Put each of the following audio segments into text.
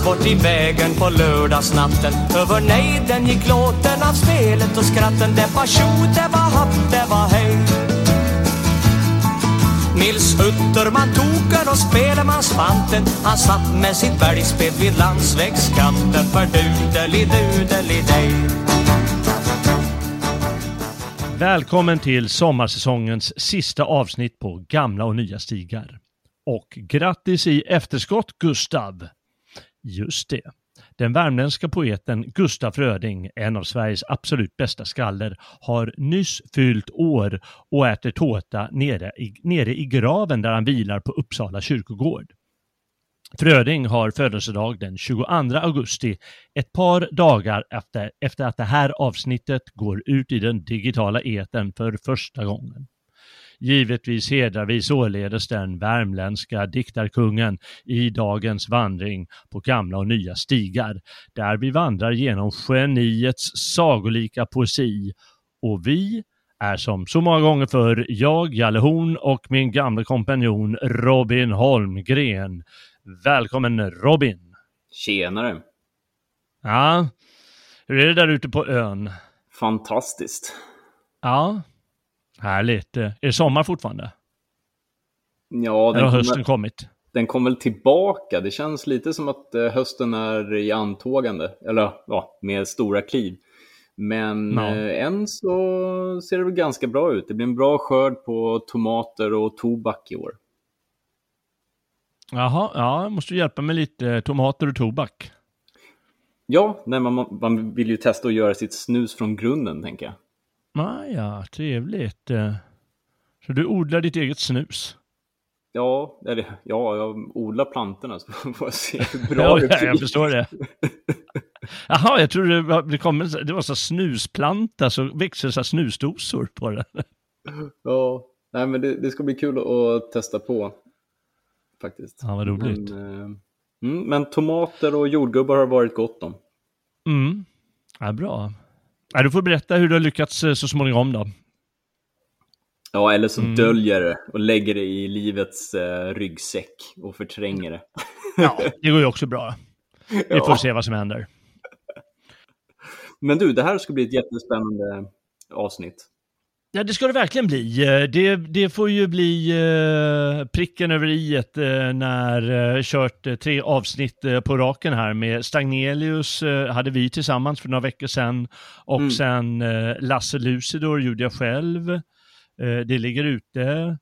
Dans bort i vägen på lördagsnatten. Över nejden gick låten av spelet och skratten. Det var tjo, det var happ, det var hej. Nils Utterman token och spelman Svanten Han satt med sitt bergspel vid landsvägskanten För dudeli-dudeli-dej Välkommen till sommarsäsongens sista avsnitt på Gamla och nya stigar. Och grattis i efterskott Gustav! Just det. Den värmländska poeten Gustaf Fröding, en av Sveriges absolut bästa skaller, har nyss fyllt år och äter tårta nere i, nere i graven där han vilar på Uppsala kyrkogård. Fröding har födelsedag den 22 augusti, ett par dagar efter, efter att det här avsnittet går ut i den digitala etern för första gången. Givetvis hedrar vi således den värmländska diktarkungen i dagens vandring på gamla och nya stigar, där vi vandrar genom geniets sagolika poesi. Och vi är som så många gånger förr jag, Jalle Horn och min gamla kompanjon Robin Holmgren. Välkommen Robin! Tjenare! Ja, hur är det där ute på ön? Fantastiskt. Ja, härligt. Är det sommar fortfarande? Ja, Eller den har hösten kommer, kommit? den kom väl tillbaka. Det känns lite som att eh, hösten är i antågande, eller ja, med stora kliv. Men Ja. eh, än så ser det väl ganska bra ut. Det blir en bra skörd på tomater och tobak i år. Jaha, ja, måste hjälpa mig lite. Tomater och tobak. Ja, nej, man, man vill ju testa att göra sitt snus från grunden, tänker jag. Ah, ja, trevligt. Eh, Så du odlar ditt eget snus? Ja, eller, ja, jag odlar plantorna så får jag se hur bra Ja, det blir. jag förstår det. Jaha, jag trodde det kom, det var så snusplanta, så växer så snusdosor på den. Ja, nej, men det, det ska bli kul att testa på faktiskt. Ja, vad roligt. Men, eh, mm, men tomater och jordgubbar har varit gott om. Mm. Ja, bra. Ja, du får berätta hur du har lyckats eh, så småningom då. Ja, eller så Mm. döljer det och lägger det i livets eh, ryggsäck och förtränger det. Ja, det går ju också bra. Vi Ja. får se vad som händer. Men du, det här ska bli ett jättespännande avsnitt. Ja, det ska det verkligen bli. Eh, Det, det får ju bli eh, pricken över i eh, när eh, kört eh, tre avsnitt på raken här med Stagnelius hade vi tillsammans för några veckor sedan och Mm. sen Lasse Lucidor gjorde jag själv. Det ligger ute.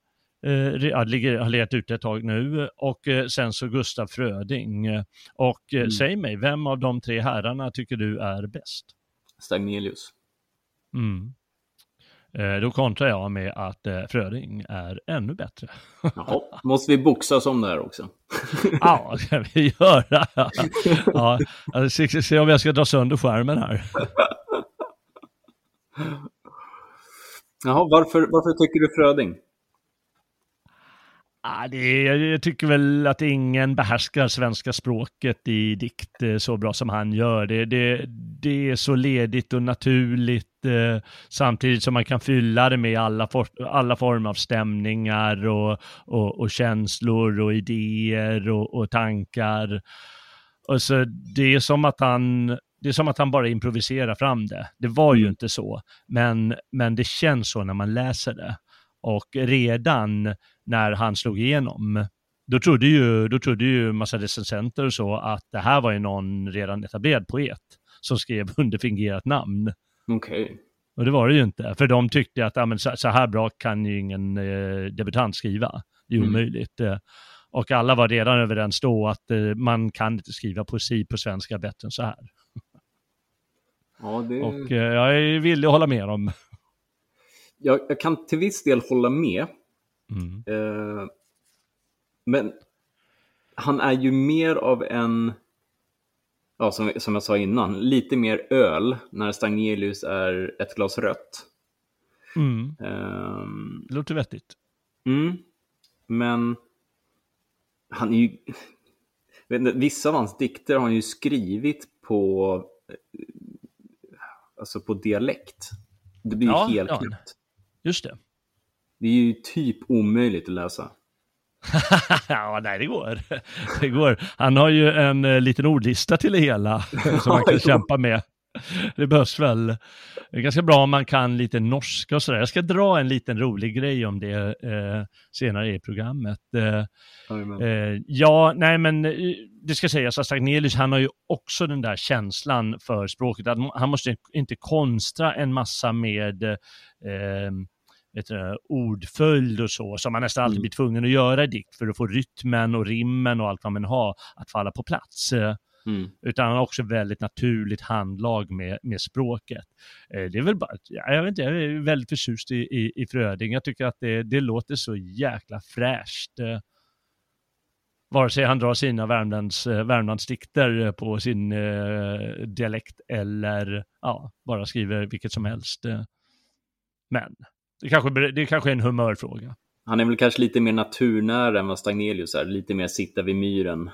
Ja, det ligger, har legat ute ett tag nu och sen så Gustav Fröding. Och Mm. säg mig, vem av de tre herrarna tycker du är bäst? Stagnelius. Mm. Eh, då kontrar jag med att eh, Fröding är ännu bättre. Jaha, måste vi boxas om det här också? Ja, det ska vi göra. ja, alltså, se, om jag ska dra sönder skärmen här. Jaha, varför, varför tycker du Fröding? Ah, det jag tycker väl att ingen behärskar svenska språket i dikt eh, så bra som han gör. Det, det, det är så ledigt och naturligt eh, samtidigt som man kan fylla det med alla, for, alla former av stämningar och, och, och känslor och idéer och, och tankar. Och så det är som att han det är som att han bara improviserar fram det. Det var ju inte så, men, men det känns så när man läser det. Och redan när han slog igenom, då trodde ju, då trodde ju massa recensenter och så att det här var ju någon redan etablerad poet som skrev under fingerat namn. Okej. Och det var det ju inte, för de tyckte att men så, så här bra kan ju ingen eh, debutant skriva. Det är Mm. omöjligt. Eh, Och alla var redan överens då att eh, man kan inte skriva poesi på svenska bättre än så här. Ja, det... Och eh, jag är villig att hålla med dem. jag, jag kan till viss del hålla med. Mm. Eh, men han är ju mer av en, ja, som, som jag sa innan, lite mer öl när Stagnelius är ett glas rött. Mm. Det låter vettigt. mm, men han är ju, inte, vissa av hans dikter har han ju skrivit på, eh, alltså på dialekt. Det blir ju Ja, helt ja. knäppt. Just det. Det är ju typ omöjligt att läsa. ja, nej det går. Det går. Han har ju en eh, liten ordlista till det hela som man kan kämpa med. Det behövs väl. Det är ganska bra om man kan lite norska och sådär. Jag ska dra en liten rolig grej om det eh, senare i programmet. Eh. Eh, ja, nej men eh, det ska sägas att Stagnelius, han har ju också den där känslan för språket. Att han måste inte konstra en massa med eh, vet du, ordföljd och så, som man nästan alltid Mm. blir tvungen att göra i dikt för att få rytmen och rimmen och allt vad man har att falla på plats. Eh, Mm. utan han har också väldigt naturligt handlag med, med språket. Eh, det är väl bara, ja, jag vet inte, jag är väldigt förtjust i, i, i Fröding. Jag tycker att det, det låter så jäkla fräscht. Eh, vare sig han drar sina Värmlands, eh, Värmlandsdikter eh, på sin eh, dialekt eller ja, bara skriver vilket som helst. Eh. Men det kanske, det kanske är en humörfråga. Han är väl kanske lite mer naturnära än vad Stagnelius är, lite mer sitta vid myren.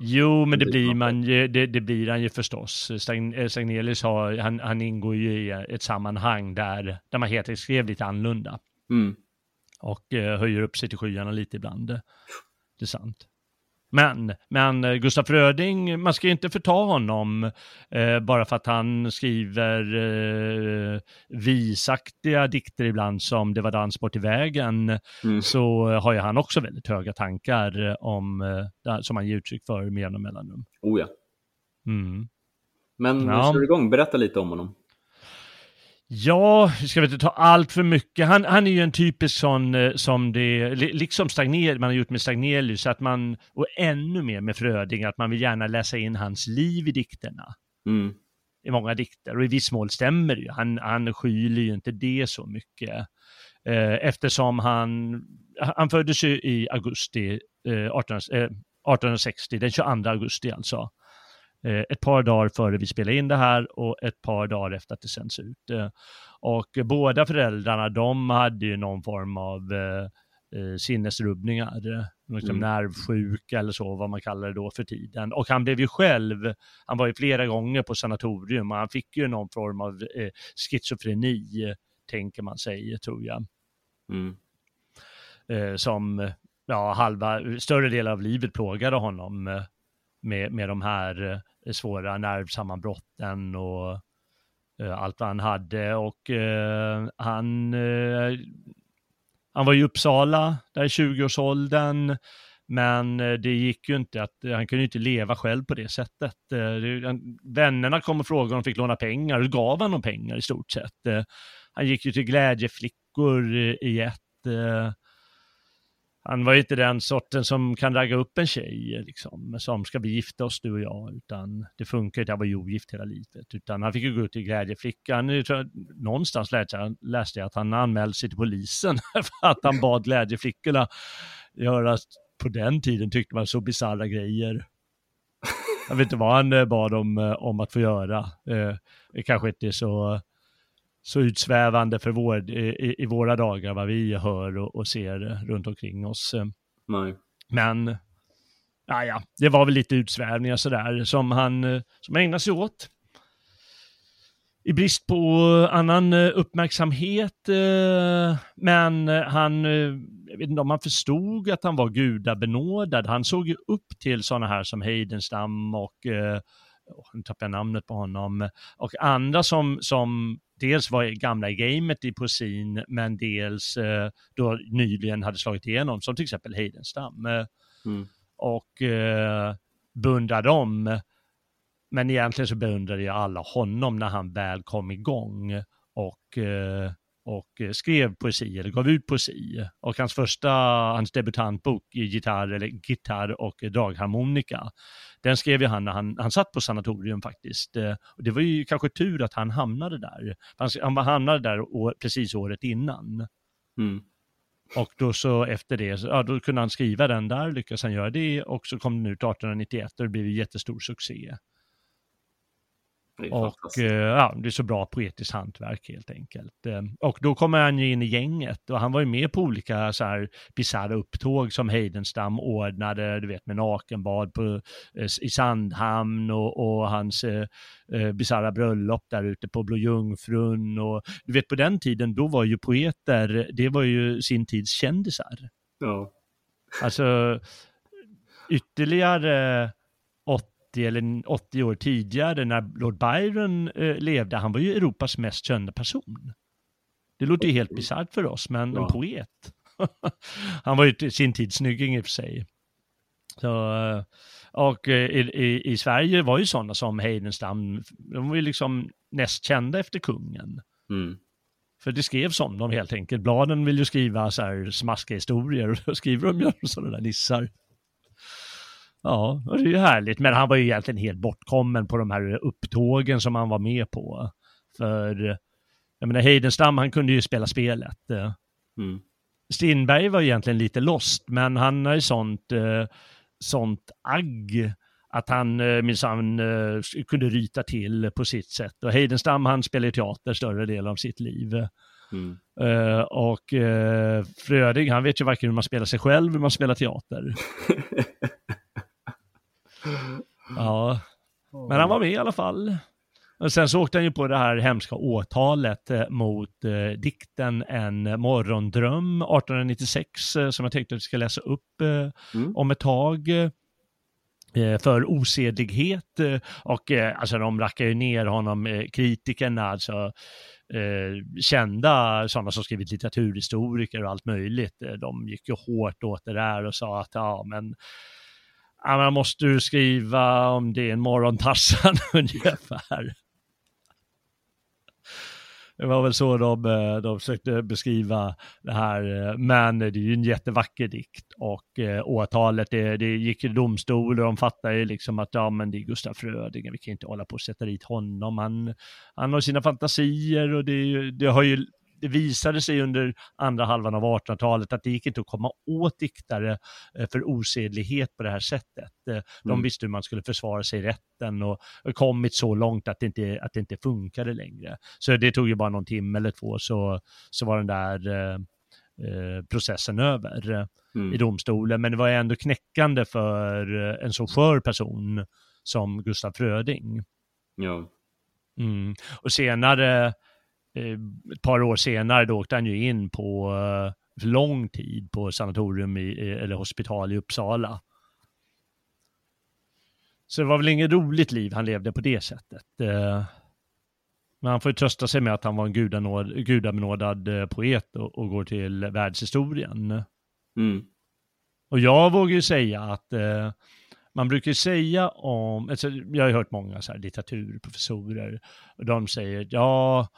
Jo, men det blir, man ju, det, det blir han ju förstås. Eh, Stagnelius har, han, han ingår ju i ett sammanhang där, där man helt enkelt skrev lite annorlunda Mm. och eh, höjer upp sig till skyarna lite ibland. Det är sant. Men, men eh, Gustaf Fröding, man ska ju inte förta honom eh, bara för att han skriver eh, visaktiga dikter ibland som Det var dans bort i vägen, Mm. så har ju han också väldigt höga tankar om, eh, som han ger uttryck för med jämna mellanrum. Oh ja. Mm. Men Ja. ja. kör igång, berätta lite om honom. Ja, vi ska väl inte ta allt för mycket. Han, han är ju en typisk sån eh, som det, li- liksom Stagner, man har gjort med Stagnelius, att man, och ännu mer med Fröding, att man vill gärna läsa in hans liv i dikterna. Mm. I många dikter, och i viss mån stämmer det ju. Han, han skyler ju inte det så mycket. Eh, eftersom han, han föddes ju i augusti eh, 18, eh, 1860, den 22 augusti alltså. Eh, ett par dagar före vi spelade in det här och ett par dagar efter att det sänds ut. Eh, och båda föräldrarna, de hade ju någon form av eh, eh, sinnesrubbningar, liksom Mm. nervsjuka eller så, vad man kallar det då för tiden. Och han blev ju själv, han var ju flera gånger på sanatorium och han fick ju någon form av eh, schizofreni, tänker man sig, tror jag Mm. eh, som ja, halva, större delen av livet plågade honom med, med de här eh, svåra nervsammanbrotten och eh, allt vad han hade. Och eh, han, han var i Uppsala, där i 20-årsåldern, men det gick ju inte att, han kunde ju inte leva själv på det sättet. Vännerna kom och frågade om de fick låna pengar och gav han dem pengar i stort sett. Han gick ju till glädjeflickor i ett eh, han var ju inte den sorten som kan ragga upp en tjej, liksom, som ska vi gifta oss du och jag, utan det funkar inte, han var ju ogift hela livet, utan han fick ju gå ut till glädjeflickan. Jag tror, någonstans läste jag, läste jag att han anmälde sig till polisen för att han bad glädjeflickorna göra, på den tiden tyckte man så bisarra grejer. Jag vet inte vad han eh, bad om, eh, om att få göra. Eh, Det kanske inte är så så utsvävande för vår, i, i våra dagar vad vi hör och, och ser runt omkring oss. Eh, Nej. Men ja, det var väl lite utsvävningar sådär som han eh, som ägnade sig åt. I brist på annan eh, uppmärksamhet, men han, jag vet inte om han förstod att han var gudabenådad. Han såg ju upp till sådana här som Heidenstam och, åh, nu tappar jag namnet på honom, och andra som, som dels var gamla i gamet i poesin, men dels eh, då nyligen hade slagit igenom, som till exempel Heidenstam. Mm. och eh, beundrar dem. Men egentligen så beundrade jag alla honom när han väl kom igång och eh, och eh, skrev poesi eller gav ut poesi. Och hans första, hans debutantbok gitarr, eller gitarr och dragharmonika, den skrev ju han när han, han satt på sanatorium faktiskt. Eh, och det var ju kanske tur att han hamnade där. Han, han hamnade där år, precis året innan. Mm. Och då så efter det, ja då kunde han skriva den där, lyckades han göra det och så kom den ut 1891 och det blev en jättestor succé. Och eh, ja, det är så bra poetiskt hantverk helt enkelt. Eh, och då kommer han ju in i gänget och han var ju med på olika så här bisarra upptåg som Heidenstam ordnade, du vet med nakenbad på, eh, i Sandhamn och, och hans eh, bisarra bröllop där ute på Blå Jungfrun och du vet på den tiden då var ju poeter, det var ju sin tids kändisar. Ja. Alltså ytterligare 90 eller 80 år tidigare när Lord Byron eh, levde, han var ju Europas mest kända person. Det låter ju helt bisarrt för oss, men ja. en poet. han var ju sin tids snygging i och för sig. Så, eh, och eh, i, i, i, Sverige var ju sådana som Heidenstam, de var ju liksom näst kända efter kungen. Mm. För det skrevs om dem helt enkelt. Bladen vill ju skriva så här smaskiga historier och då skriver de ju sådana där nissar. Ja, och det är ju härligt. Men han var ju egentligen helt bortkommen på de här upptågen som han var med på. För, jag menar, Heidenstam, han kunde ju spela spelet. Mm. Strindberg var egentligen lite lost, men han har ju sånt, eh, sånt agg att han eh, minsann eh, kunde ryta till på sitt sätt. Och Heidenstam, han spelar teater större delen av sitt liv. Mm. Uh, och uh, Fröding, han vet ju varken hur man spelar sig själv, hur man spelar teater. Ja, men han var med i alla fall. Och sen så åkte han ju på det här hemska åtalet eh, mot eh, dikten En morgondröm 1896 eh, som jag tänkte att vi ska läsa upp eh, mm. om ett tag eh, för osedlighet och eh, alltså de rackar ju ner honom, kritikerna, alltså kända sådana som skrivit litteraturhistoriker och allt möjligt. De gick ju hårt åt det där och sa att ja men ja, man måste du skriva om det en morgontassan ungefär. Det var väl så de, eh, de försökte beskriva det här, eh, men det är ju en jättevacker dikt och eh, åtalet, det, det gick i domstol och de fattade ju liksom att ja men det är Gustaf Fröding, vi kan inte hålla på och sätta dit honom, han, han har sina fantasier och det, det har ju det visade sig under andra halvan av 1800-talet att det gick inte att komma åt diktare eh, för osedlighet på det här sättet. Eh, de mm. visste hur man skulle försvara sig i rätten och kommit så långt att det inte, att det inte funkade längre. Så det tog ju bara någon timme eller två så, så var den där eh, processen över mm. i domstolen. Men det var ändå knäckande för en så skör person som Gustaf Fröding. Ja. Mm. Och senare ett par år senare då åkte han ju in på för eh, lång tid på sanatorium i, eller hospital i Uppsala. Så det var väl inget roligt liv han levde på det sättet. Eh, men han får ju trösta sig med att han var en gudanåd, gudabenådad poet och, och, går till världshistorien. Mm. Och jag vågar ju säga att eh, man brukar säga om, alltså, jag har hört många så här litteraturprofessorer, och de säger ja,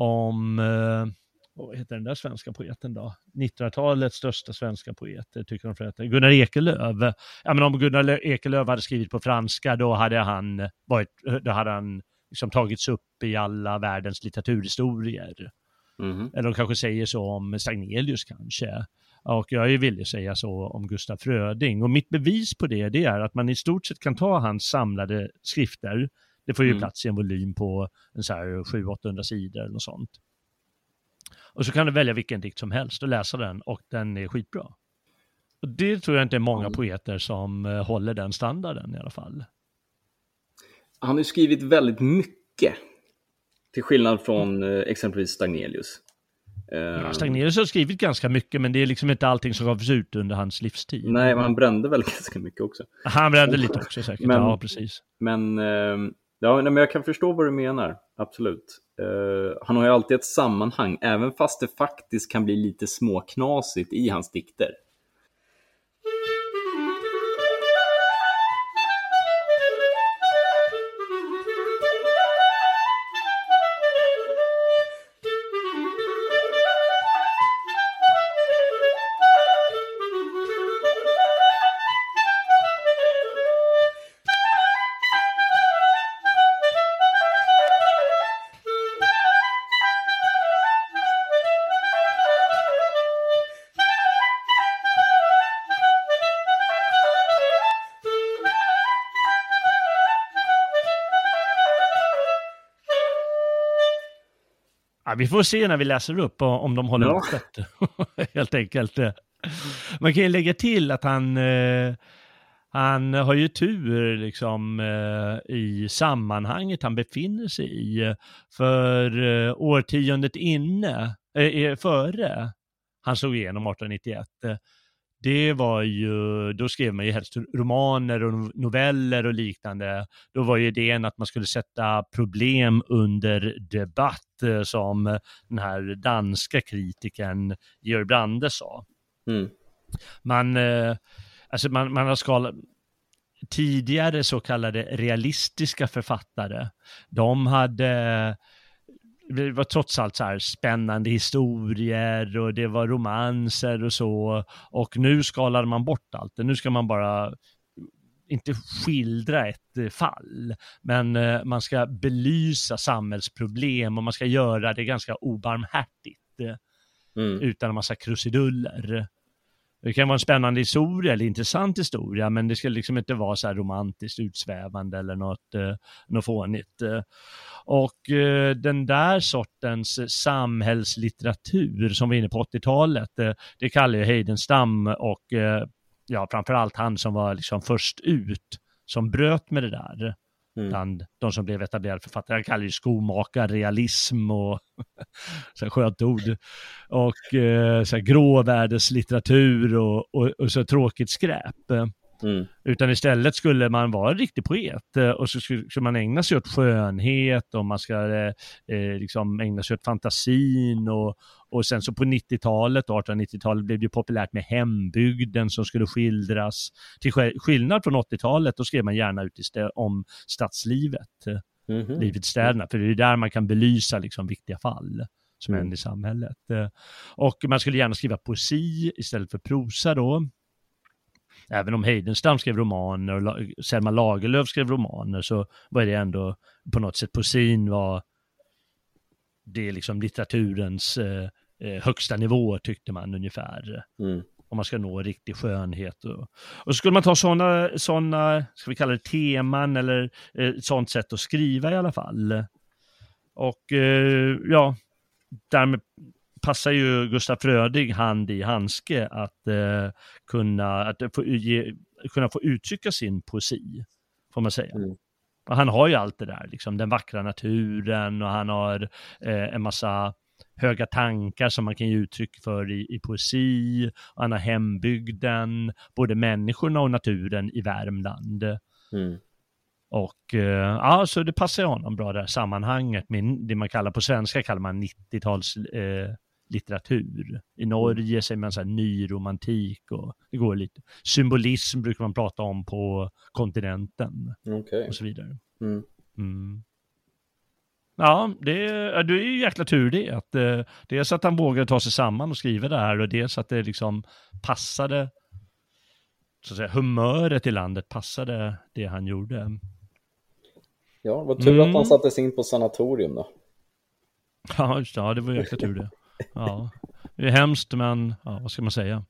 om, eh, vad heter den där svenska poeten då? 1900-talets största svenska poet, tycker de för Gunnar Ekelöf. Ja, men om Gunnar Ekelöf hade skrivit på franska, då hade han, varit, då hade han liksom tagits upp i alla världens litteraturhistorier. Mm. Eller de kanske säger så om Stagnelius kanske. Och jag är villig att säga så om Gustaf Fröding. Och mitt bevis på det, det är att man i stort sett kan ta hans samlade skrifter, det får ju mm. plats i en volym på en så här 700-800 sidor eller något sånt. Och så kan du välja vilken dikt som helst och läsa den och den är skitbra. Och det tror jag inte är många mm. poeter som uh, håller den standarden i alla fall. Han har ju skrivit väldigt mycket. Till skillnad från uh, exempelvis Stagnelius. Ja, ehm. Stagnelius har skrivit ganska mycket, men det är liksom inte allting som gavs ut under hans livstid. Nej, men han brände väl ganska mycket också. Han brände lite också säkert, men, ja precis. Men uh, Ja, nej, men jag kan förstå vad du menar, absolut. Uh, han har ju alltid ett sammanhang, även fast det faktiskt kan bli lite småknasigt i hans dikter. Vi får se när vi läser upp om de håller Ja. Helt enkelt. Man kan ju lägga till att han, eh, han har ju tur liksom eh, i sammanhanget han befinner sig i. För eh, årtiondet inne, eh, före han slog igenom 1891, eh, det var ju, då skrev man ju helst romaner och noveller och liknande. Då var ju idén att man skulle sätta problem under debatt, eh, som den här danska kritikern Georg Brande sa. Mm. Man, eh, alltså man, man har skalat, tidigare så kallade realistiska författare, de hade det var trots allt så här spännande historier och det var romanser och så. Och nu skalade man bort allt det. Nu ska man bara inte skildra ett eh, fall, men eh, man ska belysa samhällsproblem och man ska göra det ganska obarmhärtigt eh, Mm. utan en massa krusiduller. Det kan vara en spännande historia eller intressant historia, men det ska liksom inte vara så här romantiskt utsvävande eller något, eh, något fånigt. Eh, och eh, den där sortens samhällslitteratur som vi är inne på 80-talet, eh, det kallar ju Heidenstam och eh, ja, framförallt han som var liksom först ut, som bröt med det där Mm. bland de som blev etablerade författare. Han kallar ju skomakar realism och så här skönt ord. Och eh, så här gråvärdeslitteratur och, och, och så tråkigt skräp. Mm. Utan istället skulle man vara en riktig poet eh, och så skulle, skulle man ägna sig åt skönhet och man ska eh, eh, liksom ägna sig åt fantasin och, och sen så på 90-talet, 1890-talet blev det populärt med hembygden som skulle skildras. Till sk- skillnad från 80-talet, då skrev man gärna ut om stadslivet, eh, Mhm. livet i städerna, för det är där man kan belysa liksom viktiga fall som Mm. händer i samhället. Och man skulle gärna skriva poesi istället för prosa då. Även om Heidenstam skrev romaner och Selma Lagerlöf skrev romaner så var det ändå på något sätt poesin var det är liksom litteraturens eh, eh, högsta nivå tyckte man ungefär. Mm. Om man ska nå riktig skönhet. Och, och så skulle man ta sådana, såna, ska vi kalla det teman eller eh, ett sådant sätt att skriva i alla fall. Och eh, ja, därmed passar ju Gustaf Fröding hand i handske att eh, kunna, att få, ge, kunna få uttrycka sin poesi, får man säga. Mm. Han har ju allt det där, liksom den vackra naturen och han har eh, en massa höga tankar som man kan ge uttryck för i, i poesi. Och han har hembygden, både människorna och naturen i Värmland. Mm. Och eh, ja, så det passar ju honom bra det här sammanhanget med det man kallar på svenska kallar man 90-tals eh, litteratur. I Norge säger man så här nyromantik och det går lite. Symbolism brukar man prata om på kontinenten Okej. och så vidare. Mm. Mm. Ja, det är, det är ju jäkla tur det. Att, eh, dels att han vågade ta sig samman och skriva det här och dels att det liksom passade, så att säga, humöret i landet passade det han gjorde. Ja, vad tur Mm. att han sattes in på sanatorium då. Ja, just det. Ja, det var jäkla tur det. Ja, det är hemskt, men ja, vad ska man säga?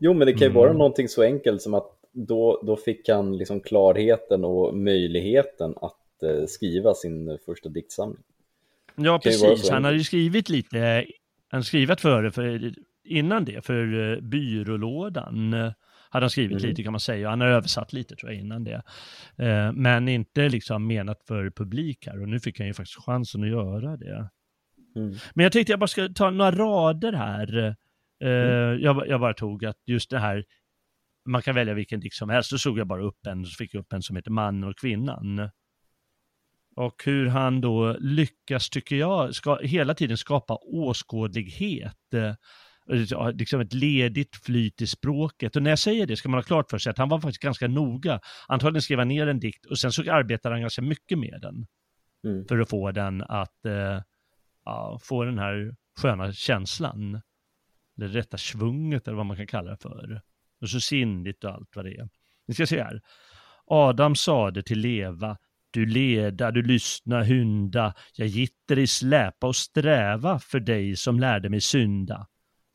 Jo, men det kan ju Mm. vara någonting så enkelt som att då, då fick han liksom klarheten och möjligheten att eh, skriva sin eh, första diktsamling. Ja, precis. Han hade ju skrivit lite, han skrivit före, för, innan det, för eh, byrålådan eh, hade han skrivit Mhm. lite kan man säga. Han har översatt lite tror jag innan det. Eh, Men inte liksom menat för publik här och nu fick han ju faktiskt chansen att göra det. Mm. Men jag tänkte jag bara ska ta några rader här. Eh, jag, jag bara tog att just det här, man kan välja vilken dikt som helst. Då såg jag bara upp en, så fick jag upp en som heter Mannen och kvinnan. Och hur han då lyckas, tycker jag, ska hela tiden skapa åskådlighet. Ja, liksom ett ledigt flyt i språket. Och när jag säger det ska man ha klart för sig att han var faktiskt ganska noga. Antagligen skrev han ner en dikt och sen så arbetade han ganska mycket med den Mm. för att få den att eh, ja, få den här sköna känslan. Det rätta svunget eller vad man kan kalla det för. Och så sinnligt och allt vad det är. Ni ska se här. Adam sade till Leva, du leda, du lyssna, hynda, jag gitter i släpa och sträva för dig som lärde mig synda.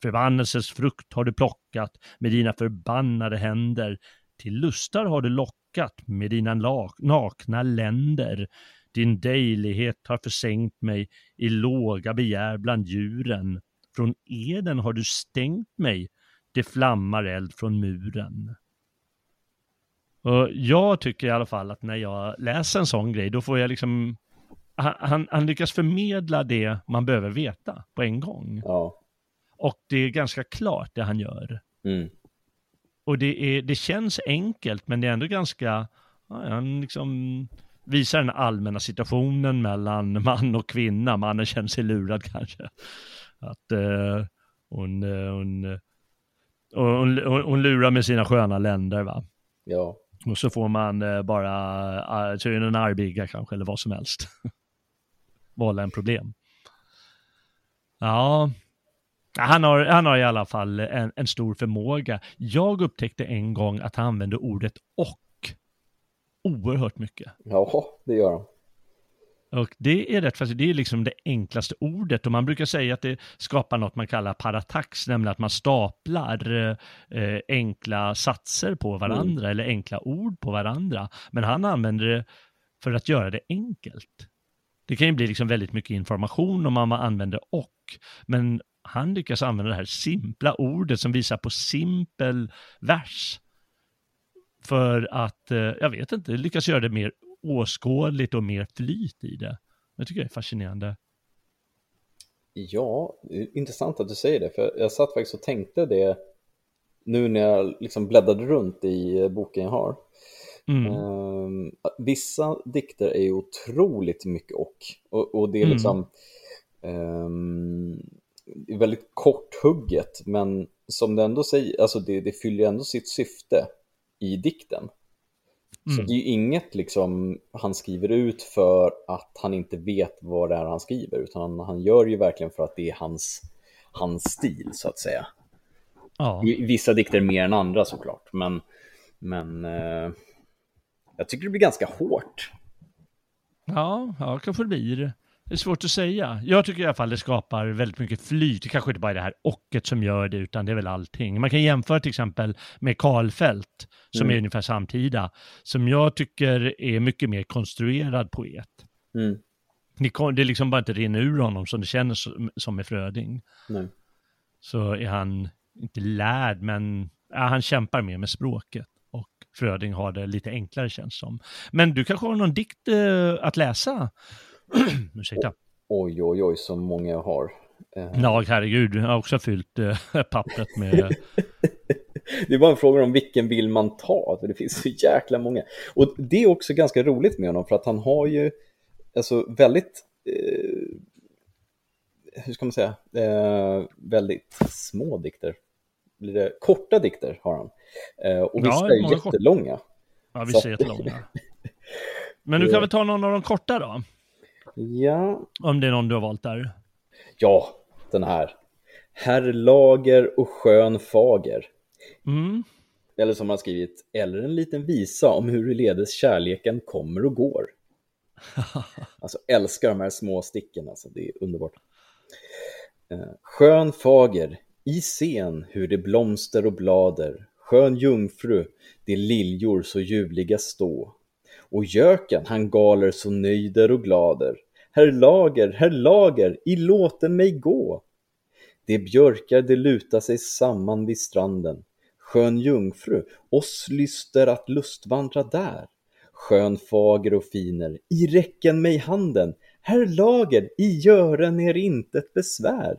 Förbannelsens frukt har du plockat med dina förbannade händer, till lustar har du lockat med dina nakna länder. Din dejlighet har försänkt mig i låga begär bland djuren. Från eden har du stängt mig, det flammar eld från muren. Och jag tycker i alla fall att när jag läser en sån grej, då får jag liksom han, han lyckas förmedla det man behöver veta på en gång. Ja. Och det är ganska klart det han gör. Mm. Och det, är, det känns enkelt, men det är ändå ganska, ja, han liksom visar den allmänna situationen mellan man och kvinna. Mannen känner sig lurad kanske. Att uh, hon, uh, hon, uh, hon, hon, hon lurar med sina sköna länder va. Ja. Och så får man bara, så är det en armbigga kanske, eller vad som helst. Vålla en problem. Ja, han har, han har i alla fall en, en stor förmåga. Jag upptäckte en gång att han använde ordet och oerhört mycket. Ja, det gör han. Och det är rätt fast det är liksom det enklaste ordet och man brukar säga att det skapar något man kallar paratax, nämligen att man staplar eh, enkla satser på varandra mm. eller enkla ord på varandra. Men han använder det för att göra det enkelt. Det kan ju bli liksom väldigt mycket information om man använder och, men han lyckas använda det här simpla ordet som visar på simpel vers. För att, eh, jag vet inte, lyckas göra det mer åskådligt och mer flyt i det. Jag tycker det är fascinerande. Ja, intressant att du säger det, för jag satt faktiskt och tänkte det nu när jag liksom bläddrade runt i boken jag har. Mm. Um, vissa dikter är ju otroligt mycket och, och, och det är mm. liksom um, väldigt korthugget, men som det ändå säger, alltså det, det fyller ändå sitt syfte i dikten. Mm. Så det är ju inget liksom han skriver ut för att han inte vet vad det är han skriver, utan han, han gör ju verkligen för att det är hans, hans stil så att säga. Ja. Vissa dikter mer än andra såklart, men, men eh, jag tycker det blir ganska hårt. Ja, ja kanske det blir. Det är svårt att säga. Jag tycker i alla fall det skapar väldigt mycket flyt. Det kanske inte bara är det här ocket som gör det, utan det är väl allting. Man kan jämföra till exempel med Karlfeldt, som mm. är ungefär samtida, som jag tycker är mycket mer konstruerad poet. Mm. Det är liksom bara inte rinner ur honom som det känns som med Fröding. Nej. Så är han inte lärd, men ja, han kämpar mer med språket. Och Fröding har det lite enklare känns som. Men du kanske har någon dikt eh, att läsa? Ursäkta. Oj, oj, oj, så många jag har. Eh. Ja, herregud, jag har också fyllt äh, pappret med... det är bara en fråga om vilken vill man ta, för det finns så jäkla många. Och det är också ganska roligt med honom, för att han har ju alltså väldigt, eh, hur ska man säga, eh, väldigt små dikter. Blir det korta dikter har han. Eh, och vissa ja, är jättelånga. Ja, vissa är jättelånga. Men du kan väl ta någon av de korta då? Ja. Om det är någon du har valt där. Ja, den här. Herr Lager och skön fager. Mm. Eller som han skrivit, eller en liten visa om hur ledes kärleken kommer och går. alltså älskar de här små sticken, alltså det är underbart. Eh, skön fager, i scen hur det blomster och blader, skön jungfru, de liljor så ljuvliga stå. Och göken, han galer så nöjder och glader. Herr Lager, herr Lager, i låten mig gå. De björkar de luta sig samman vid stranden. Skön jungfru, oss lyster att lustvandra där. Skön fager och finer, i räcken mig handen. Herr Lager, i gören er intet besvär.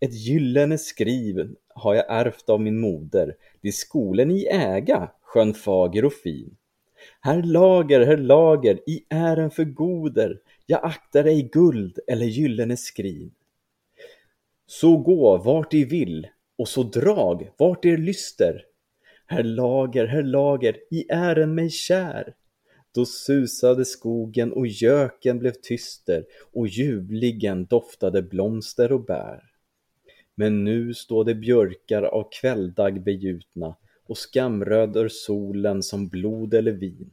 Ett gyllene skriv har jag ärvt av min moder, det skolen i äga, skön fager och fin. Herr Lager, herr Lager, i ären för goder, jag aktar ej guld eller gyllene skrin. Så gå vart I vill, och så drag vart er lyster. Herr Lager, herr Lager, i ären mig kär. Då susade skogen och göken blev tyster och ljuvligen doftade blomster och bär. Men nu står det björkar av kvälldag begjutna och skamröder solen som blod eller vin.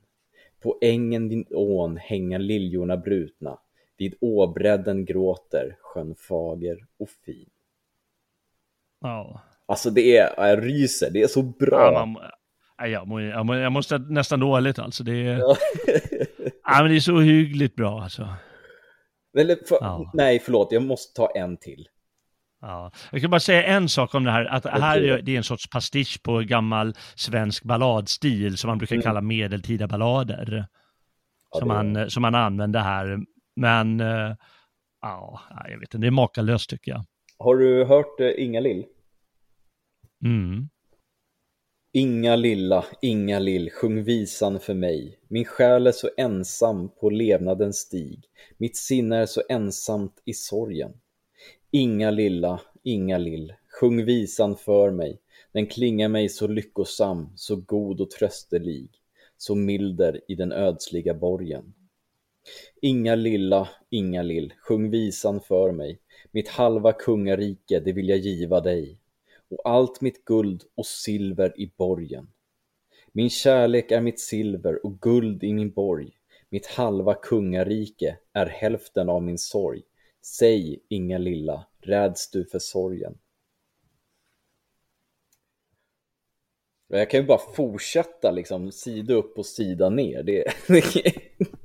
På ängen vid ån hänga liljorna brutna, vid åbredden gråter sjön fager och fin. Ja. Alltså det är, jag ryser, det är så bra. Ja, man, jag, må, jag, må, jag måste nästan dåligt alltså. Det är, Ja, men det är så hyggligt bra alltså. Eller, för, Ja. Nej, förlåt, jag måste ta en till. Ja. Jag kan bara säga en sak om det här, att här är det är en sorts pastisch på gammal svensk balladstil som man brukar Mm. kalla medeltida ballader. Ja, som, man, som man använder här. Men eh, ja, jag vet inte, det är makalöst tycker jag. Har du hört eh, Inga Lill? Mm. Inga lilla, inga lill, sjung visan för mig. Min själ är så ensam på levnadens stig. Mitt sinne är så ensamt i sorgen. Inga lilla, inga lill, sjung visan för mig. Den klingar mig så lyckosam, så god och tröstelig, så milder i den ödsliga borgen. Inga lilla, inga lill, sjung visan för mig. Mitt halva kungarike, det vill jag giva dig och allt mitt guld och silver i borgen. Min kärlek är mitt silver och guld i min borg. Mitt halva kungarike är hälften av min sorg. Säg, inga lilla, räds du för sorgen? Jag kan ju bara fortsätta liksom sida upp och sida ner. Det,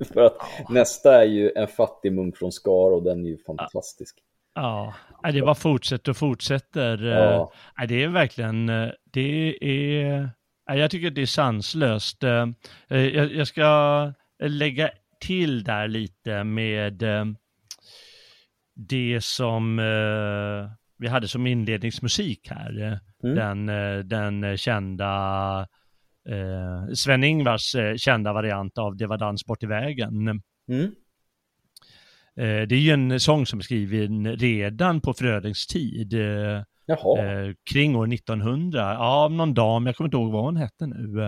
för att nästa är ju en fattig munk från Skara och den är ju fantastisk. Ja, det bara fortsätter och fortsätter. Ja. Det är verkligen, det är, jag tycker det är sanslöst. Jag, ska lägga till där lite med det som eh, vi hade som inledningsmusik här. Mm. Den, eh, den kända eh, Sven-Ingvars eh, kända variant av Det var dans bort i vägen. Mm. Eh, Det är ju en sång som är skriven redan på Frödings tid, eh, eh, kring år 1900, ja, av någon dam, jag kommer inte ihåg vad hon hette nu.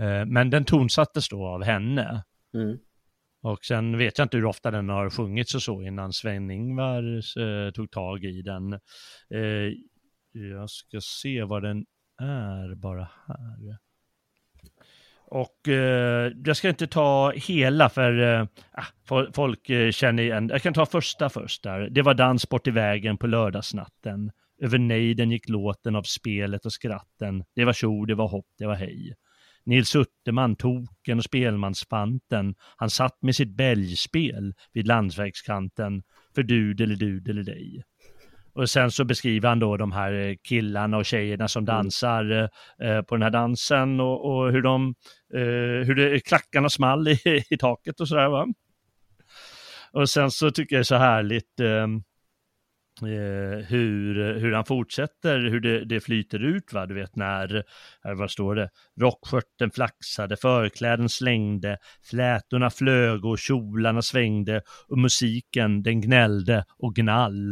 Eh, Men den tonsattes då av henne. mm. Och sen vet jag inte hur ofta den har sjungits och så innan Sven-Ingvar eh, tog tag i den. Eh, jag ska se vad den är bara här. Och eh, jag ska inte ta hela för eh, ah, folk eh, känner igen. Jag kan ta första först där. Det var dans bort i vägen på lördagsnatten. Över nejden gick låten av spelet och skratten. Det var tjo, det var hopp, det var hej. Nils Utterman, token och spelmansfanten, han satt med sitt bälgspel vid landsvägskanten för du eller du eller dig. Och sen så beskriver han då de här eh, killarna och tjejerna som dansar eh, på den här dansen och, och hur de, eh, hur det, klackarna small i, i taket och sådär va. Och sen så tycker jag det är så härligt eh, eh, hur, hur han fortsätter, hur det, det flyter ut va, du vet när, här, vad står det, rockskörten flaxade, förkläden slängde, flätorna flög och kjolarna svängde och musiken den gnällde och gnall.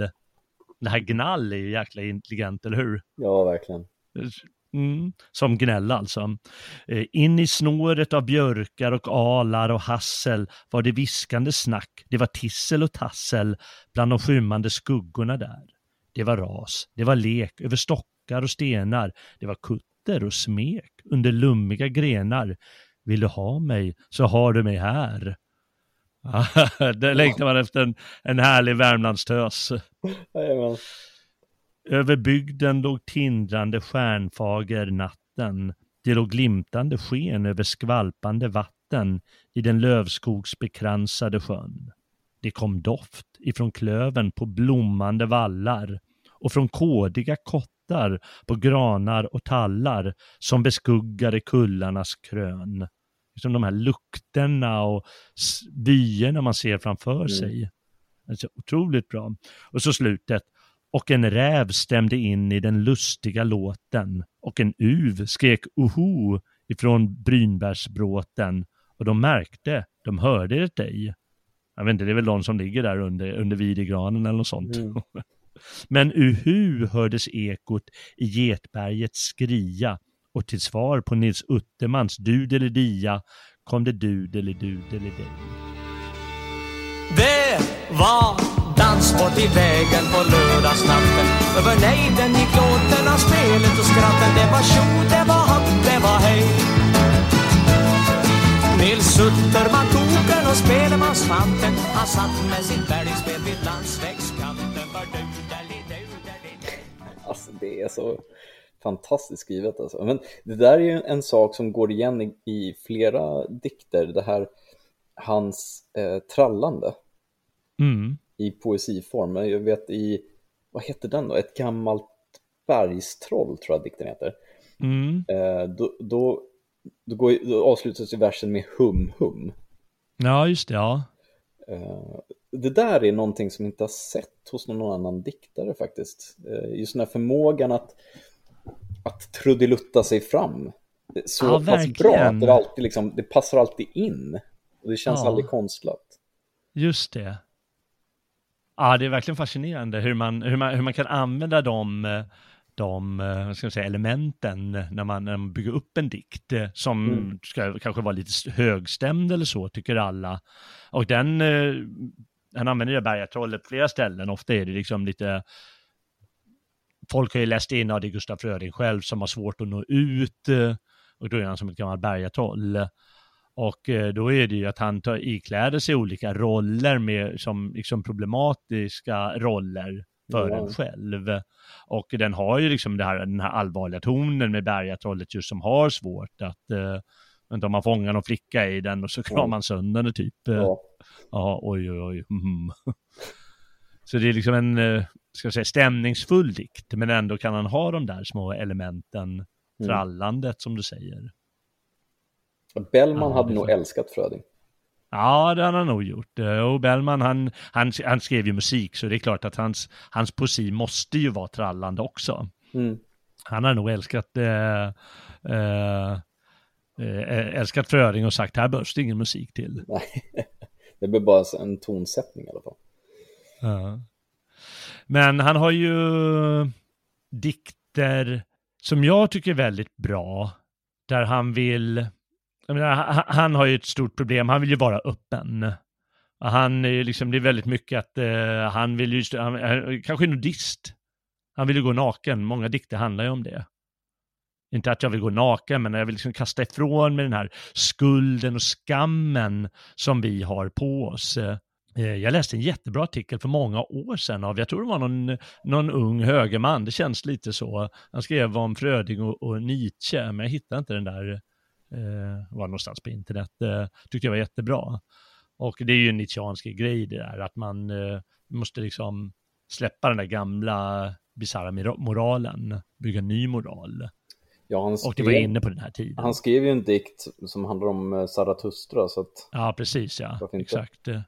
Det här gnall är ju jäkla intelligent, eller hur? ja verkligen. Mm, som gnäll alltså. Eh, in i snåret av björkar och alar och hassel var det viskande snack. Det var tissel och tassel bland de skymmande skuggorna där. Det var ras, det var lek över stockar och stenar. Det var kutter och smek under lummiga grenar. Vill du ha mig så har du mig här. Där längtar man efter en, en härlig Värmlandstös. Jajamän. Över bygden låg tindrande stjärnfager natten. Det låg glimtande sken över skvalpande vatten i den lövskogsbekransade sjön. Det kom doft ifrån klöven på blommande vallar och från kådiga kottar på granar och tallar som beskuggade kullarnas krön. Liksom de här lukterna och vyerna man ser framför sig. Alltså, otroligt bra. Och så slutet. Och en räv stämde in i den lustiga låten och en uv skrek oho ifrån brynbärsbråten och de märkte, de hörde det dig. Jag vet inte, det är väl de som ligger där under, under videgranen eller något sånt. Men uhu hördes ekot i Getbergets skria och till svar på Nils Uttermans dudelidia kom det dudelidudelidig. Det var dans bort i vägen på lördagsnatten Över nejden gick låten av spelet och skratten Det var tjo, det var hopp, det var hej Nils Utterman, token och spelemansfanten Han satt med sitt bärgspel vid landsvägskanten För du-deli-du-deli-du. Alltså det är så fantastiskt skrivet alltså. Men det där är ju en sak som går igen i, i flera dikter. Det här hans eh, trallande Mm. I poesiform. Jag vet i, vad heter den då? Ett gammalt bergstroll tror jag dikten heter. Mm. Eh, då, då, då, går, då avslutas ju versen med hum hum. Ja, just det. Ja. Eh, det där är någonting som jag inte har sett hos någon annan diktare faktiskt. Eh, just den här förmågan att, att trudelutta sig fram. Så Ja, pass bra att det, alltid liksom, det passar alltid in. Och det känns Ja. aldrig konstlat. Just det. Ja, det är verkligen fascinerande hur man, hur man, hur man kan använda de, de ska säga, elementen när man, när man bygger upp en dikt eh, som Mm. ska kanske vara lite högstämd eller så, tycker alla. Och den, eh, han använder det bergatrollet på flera ställen. Ofta är det liksom lite Folk har ju läst in, ja det är Gustaf Fröding själv som har svårt att nå ut eh, och då är han som ett gammalt bergatroll. Och eh, då är det ju att han tar, ikläder sig olika roller med, som liksom problematiska roller för Ja. en själv. Och den har ju liksom det här, den här allvarliga tonen med bergatrollet just som har svårt att, eh, vänta om man fångar någon flicka i den och så kramar man sönder den typ. Ja. Ja, oj, oj, oj. Mm. Så det är liksom en, eh, ska jag säga, stämningsfull dikt, men ändå kan han ha de där små elementen, trallandet som du säger. Bellman Ja, hade nog älskat Fröding. Ja, det har han nog gjort. Eh, Och Bellman, han, han, han skrev ju musik, så det är klart att hans, hans poesi måste ju vara trallande också. Mm. Han har nog älskat, eh, eh, älskat Fröding och sagt, här behövs det ingen musik till. Nej, det blir bara en tonsättning i alla fall. Ja. Men han har ju dikter som jag tycker är väldigt bra, där han vill, menar, han, han har ju ett stort problem, han vill ju vara öppen. Han är ju liksom, det är väldigt mycket att eh, han vill ju, han, han, kanske nudist. Han vill ju gå naken, många dikter handlar ju om det. Inte att jag vill gå naken, men jag vill liksom kasta ifrån mig den här skulden och skammen som vi har på oss. Eh, jag läste en jättebra artikel för många år sedan av, jag tror det var någon, någon ung högerman, det känns lite så. Han skrev om Fröding och, och Nietzsche, men jag hittade inte den där, eh, var någonstans på internet, eh, tyckte jag var jättebra. Och det är ju en nietzscheansk grej det där, att man eh, måste liksom släppa den där gamla bisarra moralen, bygga ny moral. Ja, han, Och det skrev, var inne på den här tiden. han skrev ju en dikt som handlar om eh, Zarathustra, så att Ja, precis ja. Varför inte?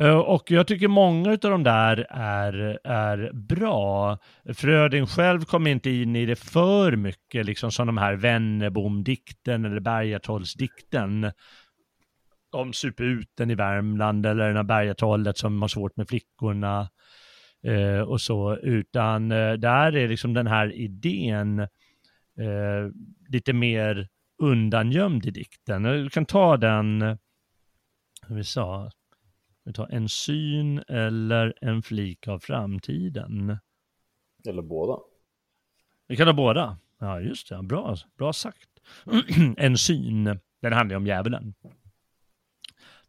Eh, och jag tycker många av de där är, är bra. Fröding själv kom inte in i det för mycket, liksom som de här Wennerbom-dikten eller Bergatrollsdikten. Om suputen i Värmland eller den här Bergatrollet som har svårt med flickorna eh, och så, utan eh, där är liksom den här idén eh, lite mer undangömd i dikten. Du kan ta den, hur vi sa, vi tar en syn eller en flik av framtiden. eller båda. Vi kan ha båda. Ja, just det. Bra, bra sagt. en syn, den handlar ju om djävulen.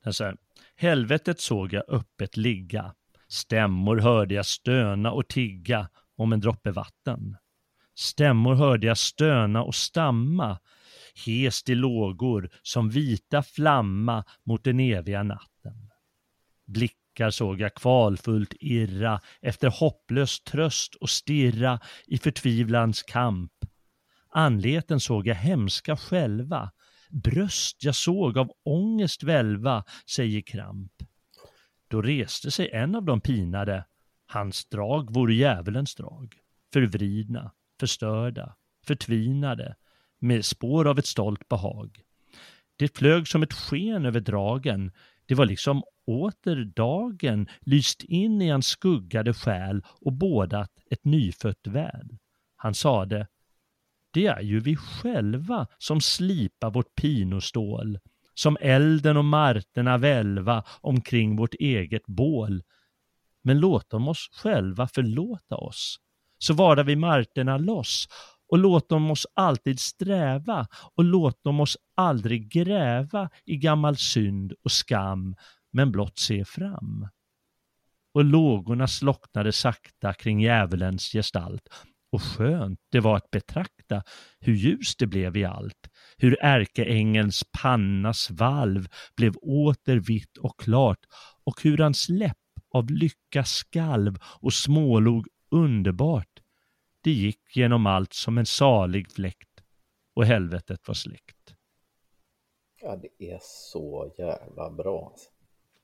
Den säger, helvetet såg jag öppet ligga, stämmor hörde jag stöna och tigga om en droppe vatten. Stämmor hörde jag stöna och stamma, hest i lågor som vita flamma mot den eviga natten. Blickar såg jag kvalfullt irra efter hopplös tröst och stirra i förtvivlans kamp. Anleten såg jag hemska själva, bröst jag såg av ångest välva, säger Kramp. Då reste sig en av de pinade, hans drag vore djävulens drag, förvridna, förstörda, förtvinade, med spår av ett stolt behag. Det flög som ett sken över dragen, det var liksom åter dagen lyst in i hans skuggade själ och bådat ett nyfött väl. Han sade, det är ju vi själva som slipar vårt pinostål, som elden och marterna välva omkring vårt eget bål. Men låt dem oss själva förlåta oss, så vara vi marterna loss och låt dem oss alltid sträva och låt dem oss aldrig gräva i gammal synd och skam, men blott se fram. Och lågorna slocknade sakta kring djävulens gestalt och skönt det var att betrakta hur ljus det blev i allt, hur ärkeängelns pannas valv blev åter vitt och klart och hur hans läpp av lycka skalv och smålog underbart. Det gick genom allt som en salig fläkt och helvetet var släckt. Ja, det är så jävla bra. Alltså.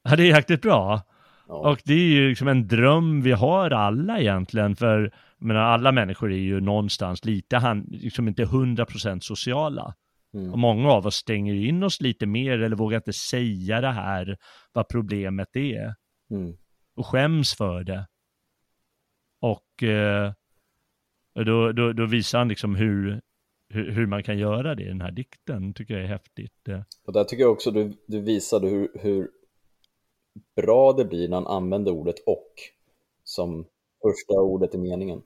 Ja, det är jäkligt bra. Ja. Och det är ju liksom en dröm vi har alla egentligen, för men alla människor är ju någonstans lite, han, liksom inte hundra procent sociala. Mm. Och många av oss stänger in oss lite mer eller vågar inte säga det här, vad problemet är. Mm. Och skäms för det. Och eh, då, då, då visar han liksom hur, hur, hur man kan göra det i den här dikten, tycker jag är häftigt. Och där tycker jag också du, du visade hur, hur bra det blir när han använder ordet och som första ordet i meningen.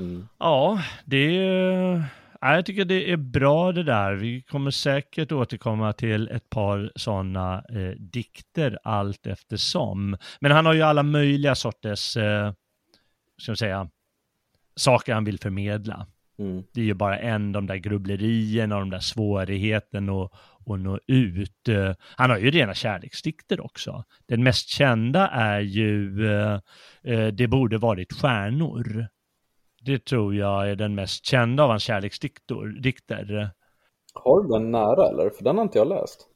Mm. Ja, det är... Jag tycker det är bra det där. Vi kommer säkert återkomma till ett par sådana eh, dikter allt eftersom. Men han har ju alla möjliga sorters, eh, ska jag säga, saker han vill förmedla. Mm. Det är ju bara en, de där grubblerierna och de där svårigheten att, att nå ut. Eh, Han har ju rena kärleksdikter också. Den mest kända är ju eh, eh, Det borde varit stjärnor. Det tror jag är den mest kända av hans kärleksdikter. dikter. Har du den nära eller? För den har inte jag läst.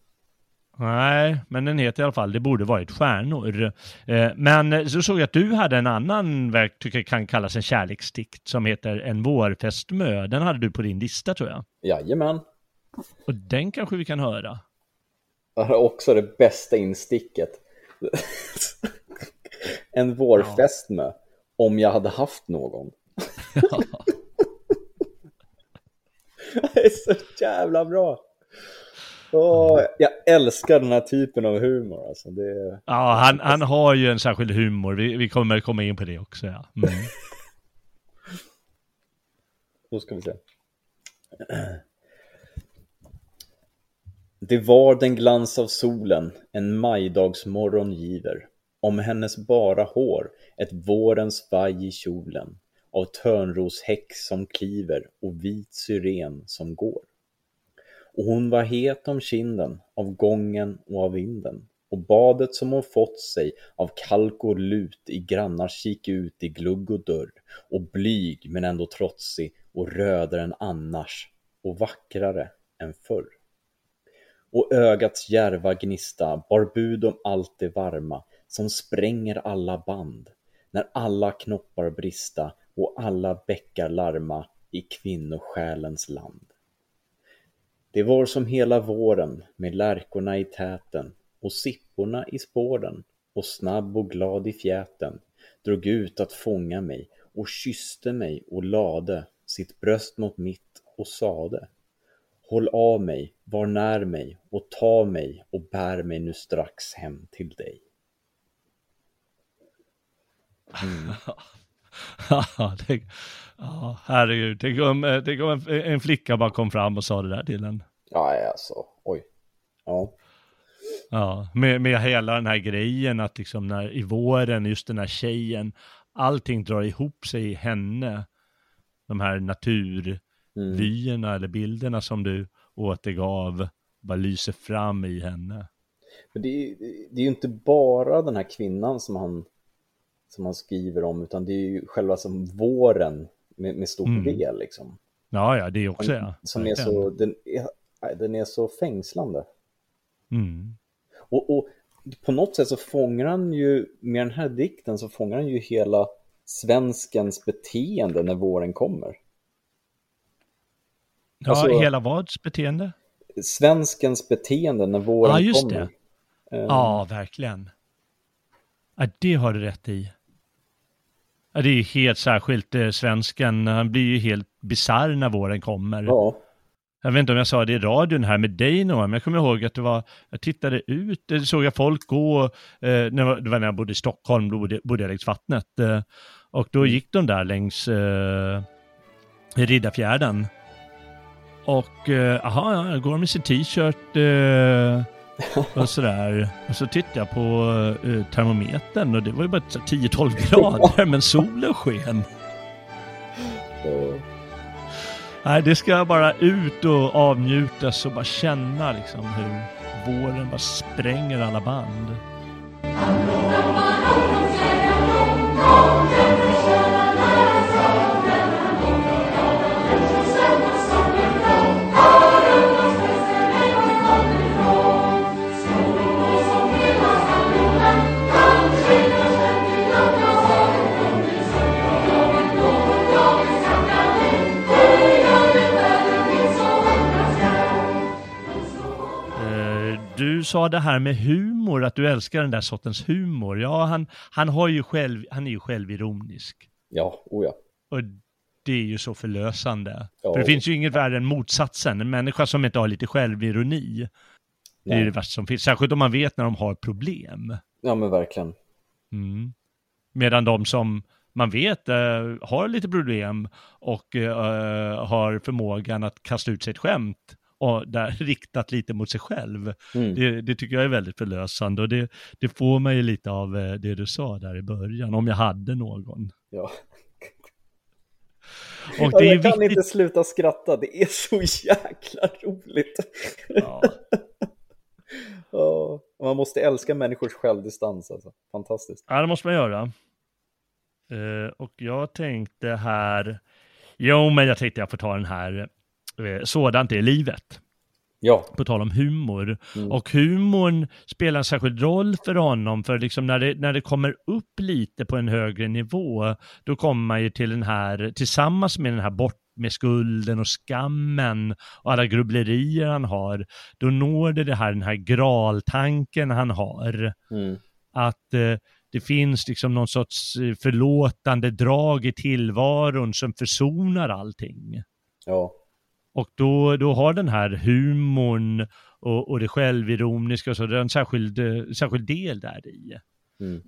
Nej, men den heter i alla fall Det borde varit stjärnor. Eh, Men så såg jag att du hade en annan verk, tycker jag kan kallas en kärleksdikt, som heter En vårfästmö. Den hade du på din lista tror jag. Jajamän. Och den kanske vi kan höra. Det här är också det bästa insticket. en vårfest med. Om jag hade haft någon. det är så jävla bra. Åh, jag älskar den här typen av humor. Alltså. Det. Ja, han, han har ju en särskild humor. Vi, vi kommer komma in på det också. Ja. Mm. Då ska vi se. Det var den glans av solen en majdagsmorgon giver. Om hennes bara hår ett vårens vaj i kjolen. Av törnroshäck som kliver och vit syren som går. Och hon var het om kinden av gången och av vinden. Och badet som hon fått sig av kalk och lut i grannars kik ut i glugg och dörr. Och blyg men ändå trotsig och rödare än annars och vackrare än förr. Och ögats järva gnista bar bud om allt det varma som spränger alla band när alla knoppar brista och alla bäckar larma i kvinnosjälens land. Det var som hela våren med lärkorna i täten och sipporna i spåren och snabb och glad i fjäten drog ut att fånga mig och kysste mig och lade sitt bröst mot mitt och sade Håll av mig, var när mig och ta mig och bär mig nu strax hem till dig. Mm. det, ja, herregud. Tänk om, tänk om en, en flicka bara kom fram och sa det där till en. Ja, alltså, oj. Ja, Ja, med, med hela den här grejen att liksom när i våren, just den här tjejen, allting drar ihop sig i henne. De här naturvyerna eller bilderna som du återgav bara lyser fram i henne. Men det är, det är ju inte bara den här kvinnan som han, som han skriver om, utan det är ju själva som våren med, med stort Mm. V liksom. Ja, ja, det också ja. Som är så, den är, den är så fängslande. Mm. Och, och på något sätt så fångar han ju, med den här dikten så fångar han ju hela svenskens beteende när våren kommer. Ja, Alltså- hela vads beteende? Svenskens beteende när våren Ja, just kommer. det. Ja, verkligen. Ja, det har du rätt i. Ja, det är ju helt särskilt eh, svensken. Han blir ju helt bisarr när våren kommer. Ja, Jag vet inte om jag sa det i radion här med dig Noah, men jag kommer ihåg att det var, jag tittade ut, det såg jag folk gå, eh, när, det var när jag bodde i Stockholm, då bodde, bodde jag längs vattnet. Eh, och då gick de där längs eh, Riddarfjärden. Och, eh, aha, ja, går med sin t-shirt eh, och sådär. Och så tittade jag på eh, termometern och det var ju bara så 10-12 grader, men solen sken. Nej, det ska bara ut och avnjutas och bara känna liksom hur våren bara spränger alla band. Du sa det här med humor, att du älskar den där sortens humor. Ja, han, han, har ju själv, han är ju självironisk. Ja, oh ja. Och det är ju så förlösande. Ja. För det finns ju inget värre än motsatsen. En människa som inte har lite självironi. Det är Nej. det värsta som finns. Särskilt om man vet när de har problem. Ja, men verkligen. Mm. Medan de som man vet eh, har lite problem och eh, har förmågan att kasta ut sig ett skämt och där riktat lite mot sig själv. Mm. Det, det tycker jag är väldigt förlösande och det, det får mig lite av eh, det du sa där i början, om jag hade någon. Ja. Och det är jag kan viktigt. inte sluta skratta, det är så jäkla roligt. Ja. Man måste älska människors självdistans alltså. Fantastiskt. Ja, det måste man göra. Eh, och jag tänkte här, jo men jag tänkte jag får ta den här, sådant är livet. Ja, På tal om humor. Mm. Och humorn spelar en särskild roll för honom, för liksom när det, när det kommer upp lite på en högre nivå, då kommer man ju till den här, tillsammans med den här bort med skulden och skammen och alla grubblerier han har, då når det, det här, den här graltanken han har mm. att eh, det finns liksom någon sorts eh, förlåtande drag i tillvaron som försonar allting. ja, Och då, då har den här humorn och, och det självironiska, och så, det är en särskild, eh, särskild del där i. mm.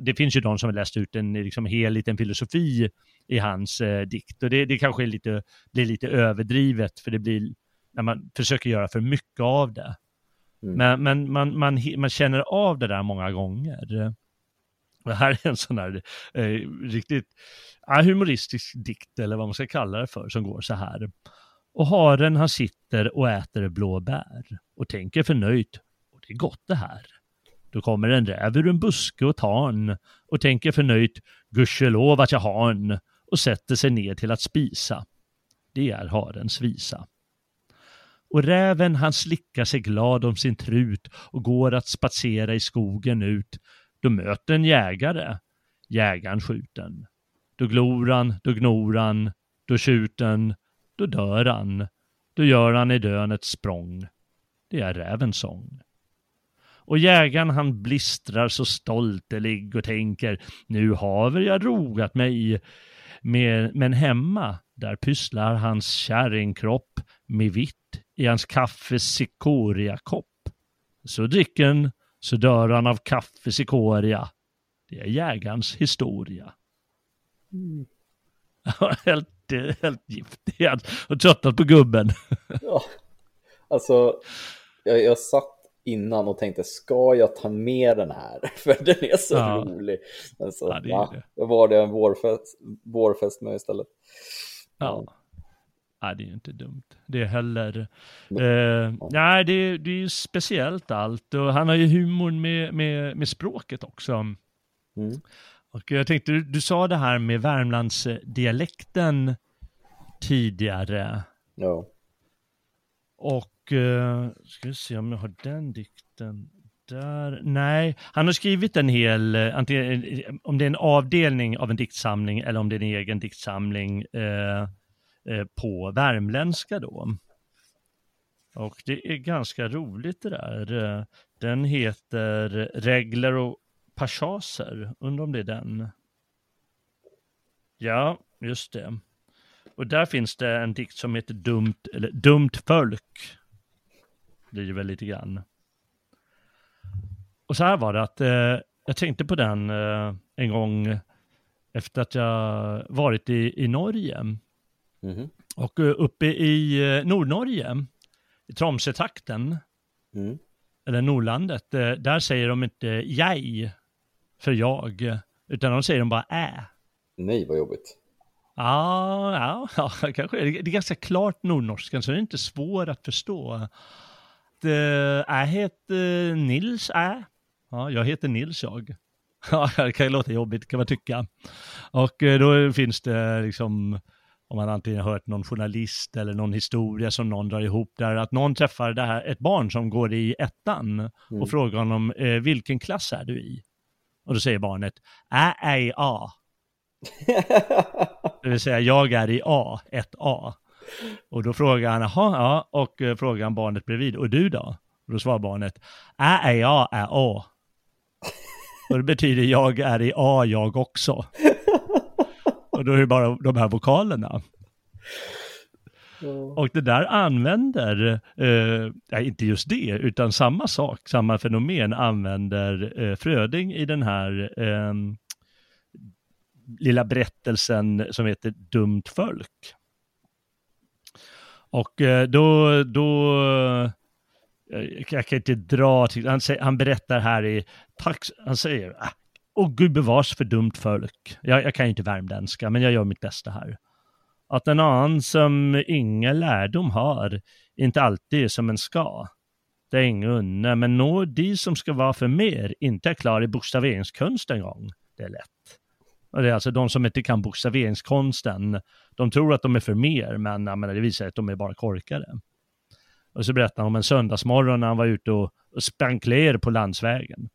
Det finns ju de som har läst ut en liksom, hel liten filosofi i hans eh, dikt och det, det kanske är lite, blir lite överdrivet för det blir när man försöker göra för mycket av det. Mm. Men, men man, man, man känner av det där många gånger. Det här är en sån här eh, riktigt ja, humoristisk dikt, eller vad man ska kalla det för, som går så här. Och haren han sitter och äter blåbär och tänker förnöjt, och det är gott det här. Då kommer en räv ur en buske och tarn och tänker förnöjt, gudskelov att jag har en, och sätter sig ner till att spisa. Det är harens visa. Och räven han slickar sig glad om sin trut och går att spatsera i skogen ut. Då möter en jägare, jägaren skjuten. Då glor han, då gnor han, då tjuten, då dör han. Då gör han i dön ett språng. Det är rävens sång. Och jägaren han blistrar så stoltelig och tänker nu haver jag rogat mig. Med, men hemma, där pysslar hans kärringkropp med vitt i hans kaffe kopp. Så dricken, så dör han av kaffe sikoria. Det är jägarens historia. helt, helt giftig. Har tröttnat på gubben. ja. Alltså, jag, jag satt innan och tänkte, ska jag ta med den här? För den är så Ja. rolig. Alltså, Ja, det va? Då var det en vårfest, vårfest med istället. Ja. Nej, det är ju inte dumt. Det heller... Eh, nej, det, är- det är ju speciellt allt. Och han har ju humorn med, med, med språket också. Mm. Och jag tänkte, du, du sa det här med Värmlandsdialekten tidigare. Ja. Och, eh, ska vi se om jag har den dikten där. Nej, han har skrivit en hel, eh, antingen, eh, om det är en avdelning av en diktsamling eller om det är en egen diktsamling eh, eh, på värmländska då. Och det är ganska roligt det där. Den heter Regler och passager, undrar om det är den. Ja, just det. Och där finns det en dikt som heter Dumt, eller Dumt folk. Det är ju väl lite grann. Och så här var det att eh, jag tänkte på den eh, en gång efter att jag varit i, i Norge. Mhm. Och eh, uppe i eh, Nordnorge, i Tromsø-trakten, Mm. eller Nordlandet, eh, där säger de inte jag för jag, utan de säger de bara ä. Nej, vad jobbigt. Ja, ja, ja kanske det. Är ganska klart nordnorskan, så det är inte svårt att förstå. Det, jag heter Nils, är. Ja, jag heter Nils jag. Ja, det kan ju låta jobbigt kan man tycka. Och eh, då finns det liksom, om man antingen har hört någon journalist eller någon historia som någon drar ihop där, att någon träffar det här, ett barn som går i ettan Mm. och frågar honom, eh, vilken klass är du i? Och då säger barnet, Ä, Ä, A. Det vill säga, jag är i A, 1A. Och då frågar han, jaha, ja, och eh, frågar han barnet bredvid, och du då? Och då svarar barnet, Ä, Ä, A, Ä, A. Och det betyder, jag är i A, jag också. Och då är det bara de här vokalerna. Och det där använder, eh, inte just det, utan samma sak, samma fenomen använder eh, Fröding i den här eh, lilla berättelsen som heter Dumt folk. Och eh, då, då eh, jag kan inte dra till, han, säger, han berättar här i, tax, han säger, ah, och gud bevars för dumt folk. Jag, jag kan inte värmländska, men jag gör mitt bästa här. Att en annan som ingen lärdom har, inte alltid är som en ska. Det är ingen unna, men nå de som ska vara för mer, inte är klar i bokstaveringskonst en gång. Det är lätt. Och det är alltså de som inte kan bokstaveringskonsten, de tror att de är för mer, men jag menar, det visar att de är bara korkade. Och så berättar han om en söndagsmorgon när han var ute och, och sprang kler på landsvägen.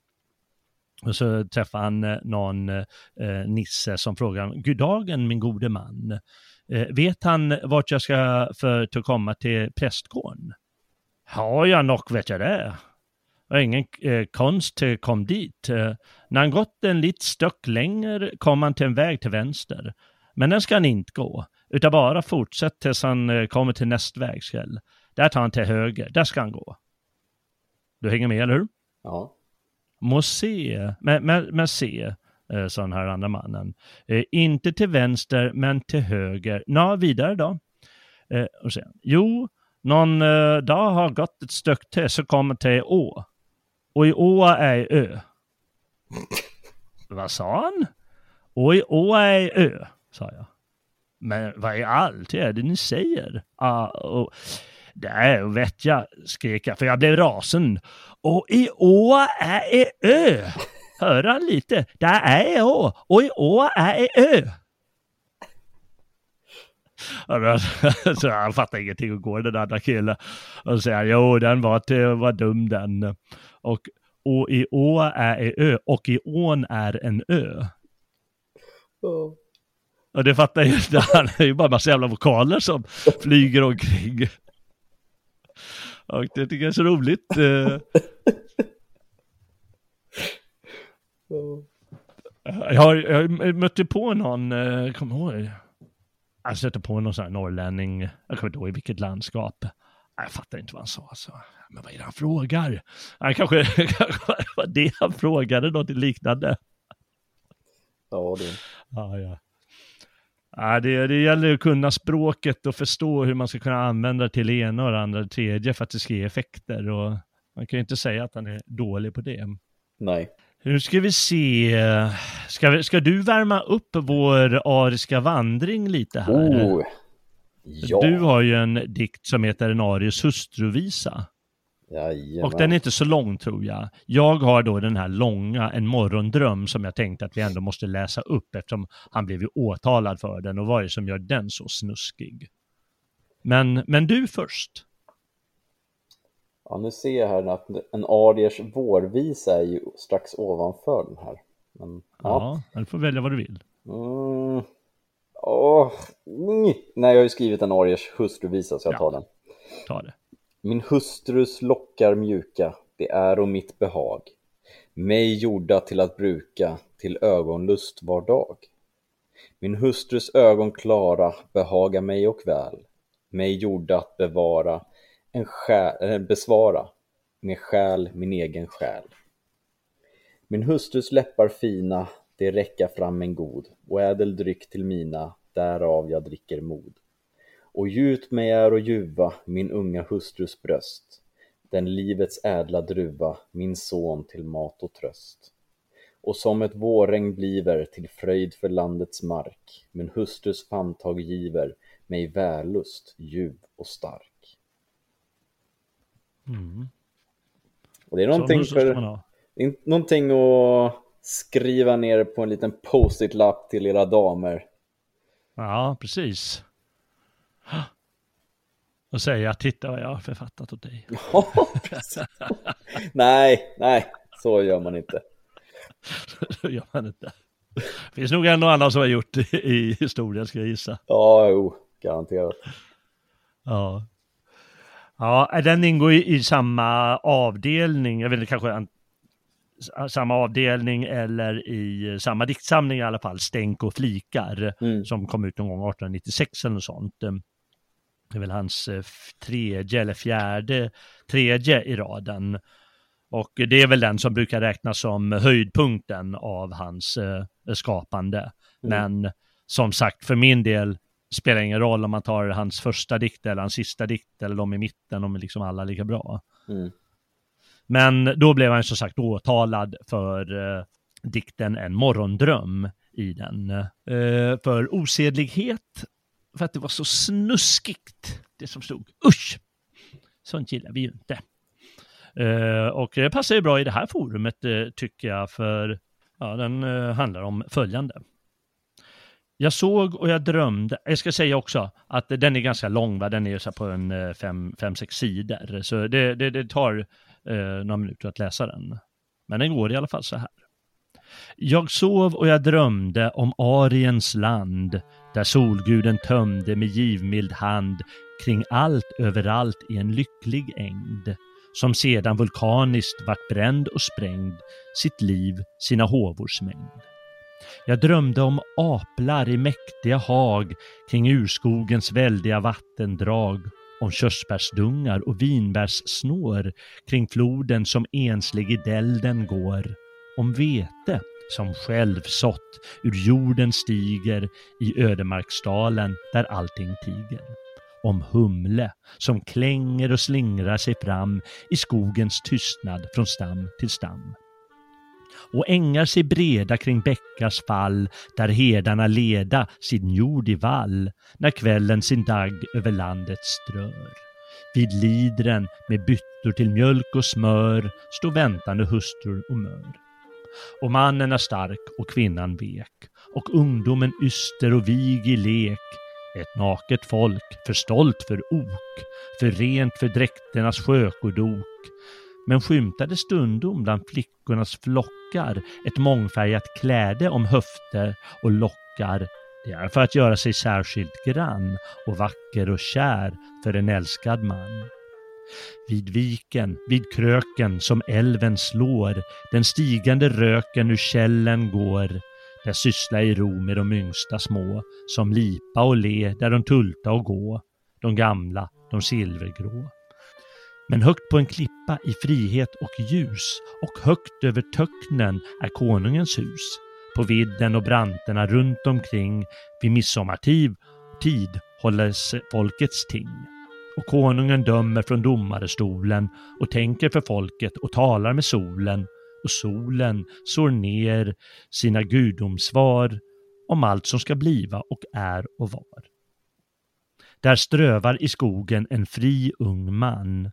Och så träffade han eh, någon eh, eh, nisse som frågar, Goddagen min gode man, vet han vart jag ska för att komma till prästgården? Ja, jag nog vet jag det. Och ingen eh, konst kom dit. Eh, när han gått en litet styck längre kom han till en väg till vänster. Men den ska han inte gå, utan bara fortsätta tills han eh, kommer till nästa vägskäl. Där tar han till höger, där ska han gå. Du hänger med, eller hur? Ja. Må se, men, men, men se, eh, sa den här andra mannen. Eh, inte till vänster, men till höger. Nå, vidare då. Eh, och sen, jo, någon eh, dag har gått ett stycke till så kommer till å. Och i å är ö. vad sa han? Och i å är ö, sa jag. Men vad i allt är det ni säger? Ah, och, det vet jag, skrek jag, för jag blev rasen. Och i å är ö. Hör han lite? Det är å. Och i å är ö. Så han fattar ingenting och går den andra killen. Och säger jo den var, till, var dum den. Och, och i å är e ö och i ån är en ö. Och det fattar ju inte han. Det är ju bara en massa jävla vokaler som flyger omkring. Och det tycker jag är så roligt. Jag har, jag mötte på någon, eh, kommer ihåg, jag stötte på någon sån här norrlänning, jag kommer inte ihåg i vilket landskap. Jag fattar inte vad han sa. Alltså. Men vad är det han frågar? Nej, kanske, kanske var det han frågade, något liknande. Ja, det. Ja, ja. Ja, det, det gäller att kunna språket och förstå hur man ska kunna använda det till det ena och det andra och det tredje för att det ska ge effekter. Och man kan ju inte säga att han är dålig på det. Nej. Nu ska vi se. Ska, vi, ska du värma upp vår ariska vandring lite här? Oh. Ja. Du har ju en dikt som heter En Arius hustruvisa. Jajamän. Och den är inte så lång tror jag. Jag har då den här långa, En morgondröm, som jag tänkte att vi ändå måste läsa upp eftersom han blev ju åtalad för den och vad är det som gör den så snuskig? Men, men du först. Ja, nu ser jag här att en Ariers vårvisa är ju strax ovanför den här. Men, ja. Ja, du får välja vad du vill. Mm. Åh, mm. Nej, jag har ju skrivit en Ariers hustruvisa så jag Ja. tar den. Ta det. Min hustrus lockar mjuka, det är och mitt behag. Mig gjorda till att bruka, till ögonlust var dag. Min hustrus ögon klara behaga mig och väl. Mig gjorda att bevara, en själ, äh, eh, besvara, med själ min egen själ. Min hustrus läppar fina, det räcka fram en god och ädel dryck till mina, därav jag dricker mod. Och gjut mig är och ljuva min unga hustrus bröst, den livets ädla druva, min son till mat och tröst. och som ett vårregn bliver till fröjd för landets mark, min hustrus famntag giver mig vällust ljuv och stark. Mm. Och det är någonting, för, någonting att skriva ner på en liten post-it-lapp till era damer. Ja, precis. Och säga, titta vad jag har författat åt dig. nej, nej, så gör man inte. Så gör man inte. Det finns nog en och annan som har gjort det i historien, ska jag gissa. Ja, jo, garanterat. Ja. Ja, den ingår i, i samma avdelning, jag vet inte, kanske en, samma avdelning eller i samma diktsamling i alla fall, Stänk och flikar, Mm. som kom ut någon gång 1896 eller något sånt. Det är väl hans eh, tredje eller fjärde, tredje i raden. Och det är väl den som brukar räknas som höjdpunkten av hans eh, skapande. Men som sagt, för min del spelar ingen roll om man tar hans första dikt eller hans sista dikt eller de i mitten, de är liksom alla lika bra. Mm. Men då blev han som sagt åtalad för eh, dikten En morgondröm i den. Eh, för osedlighet, för att det var så snuskigt, det som stod. Usch! Sånt gillar vi ju inte. Eh, och det passar ju bra i det här forumet eh, tycker jag, för ja, den eh, handlar om följande. Jag såg och jag drömde, jag ska säga också att den är ganska lång, va? den är så på en eh, fem, fem, sex sidor. Så det, det, det tar eh, några minuter att läsa den. Men den går i alla fall så här. Jag sov och jag drömde om Ariens land, där solguden tömde med givmild hand kring allt överallt i en lycklig ängd, som sedan vulkaniskt vart bränd och sprängd, sitt liv, sina håvors mängd. Jag drömde om aplar i mäktiga hag kring urskogens väldiga vattendrag, om körsbärsdungar och vinbärssnår kring floden som enslig i dälden går, om vete som själv sått ur jorden stiger i ödemarksdalen där allting tiger. Om humle som klänger och slingrar sig fram i skogens tystnad från stam till stam och ängar sig breda kring bäckars fall, där herdarna leda sin jord i vall, när kvällen sin dagg över landet strör. Vid lidren med byttor till mjölk och smör står väntande hustrur och mör. Och mannen är stark och kvinnan vek, och ungdomen yster och vig i lek. Ett naket folk, för stolt för ok, för rent för dräkternas sjökodok, men skymtade stundom bland flickornas flockar ett mångfärgat kläde om höfter och lockar. Det är för att göra sig särskilt grann och vacker och kär för en älskad man. Vid viken, vid kröken som älven slår, den stigande röken ur källen går, där syssla i ro med de yngsta små, som lipa och le där de tulta och gå, de gamla, de silvergrå. Men högt på en klippa i frihet och ljus och högt över töcknen är konungens hus. På vidden och branterna runt omkring vid midsommartid tid hålles folkets ting. Och konungen dömer från domarestolen och tänker för folket och talar med solen och solen sår ner sina gudomsvar om allt som ska bliva och är och var. Där strövar i skogen en fri ung man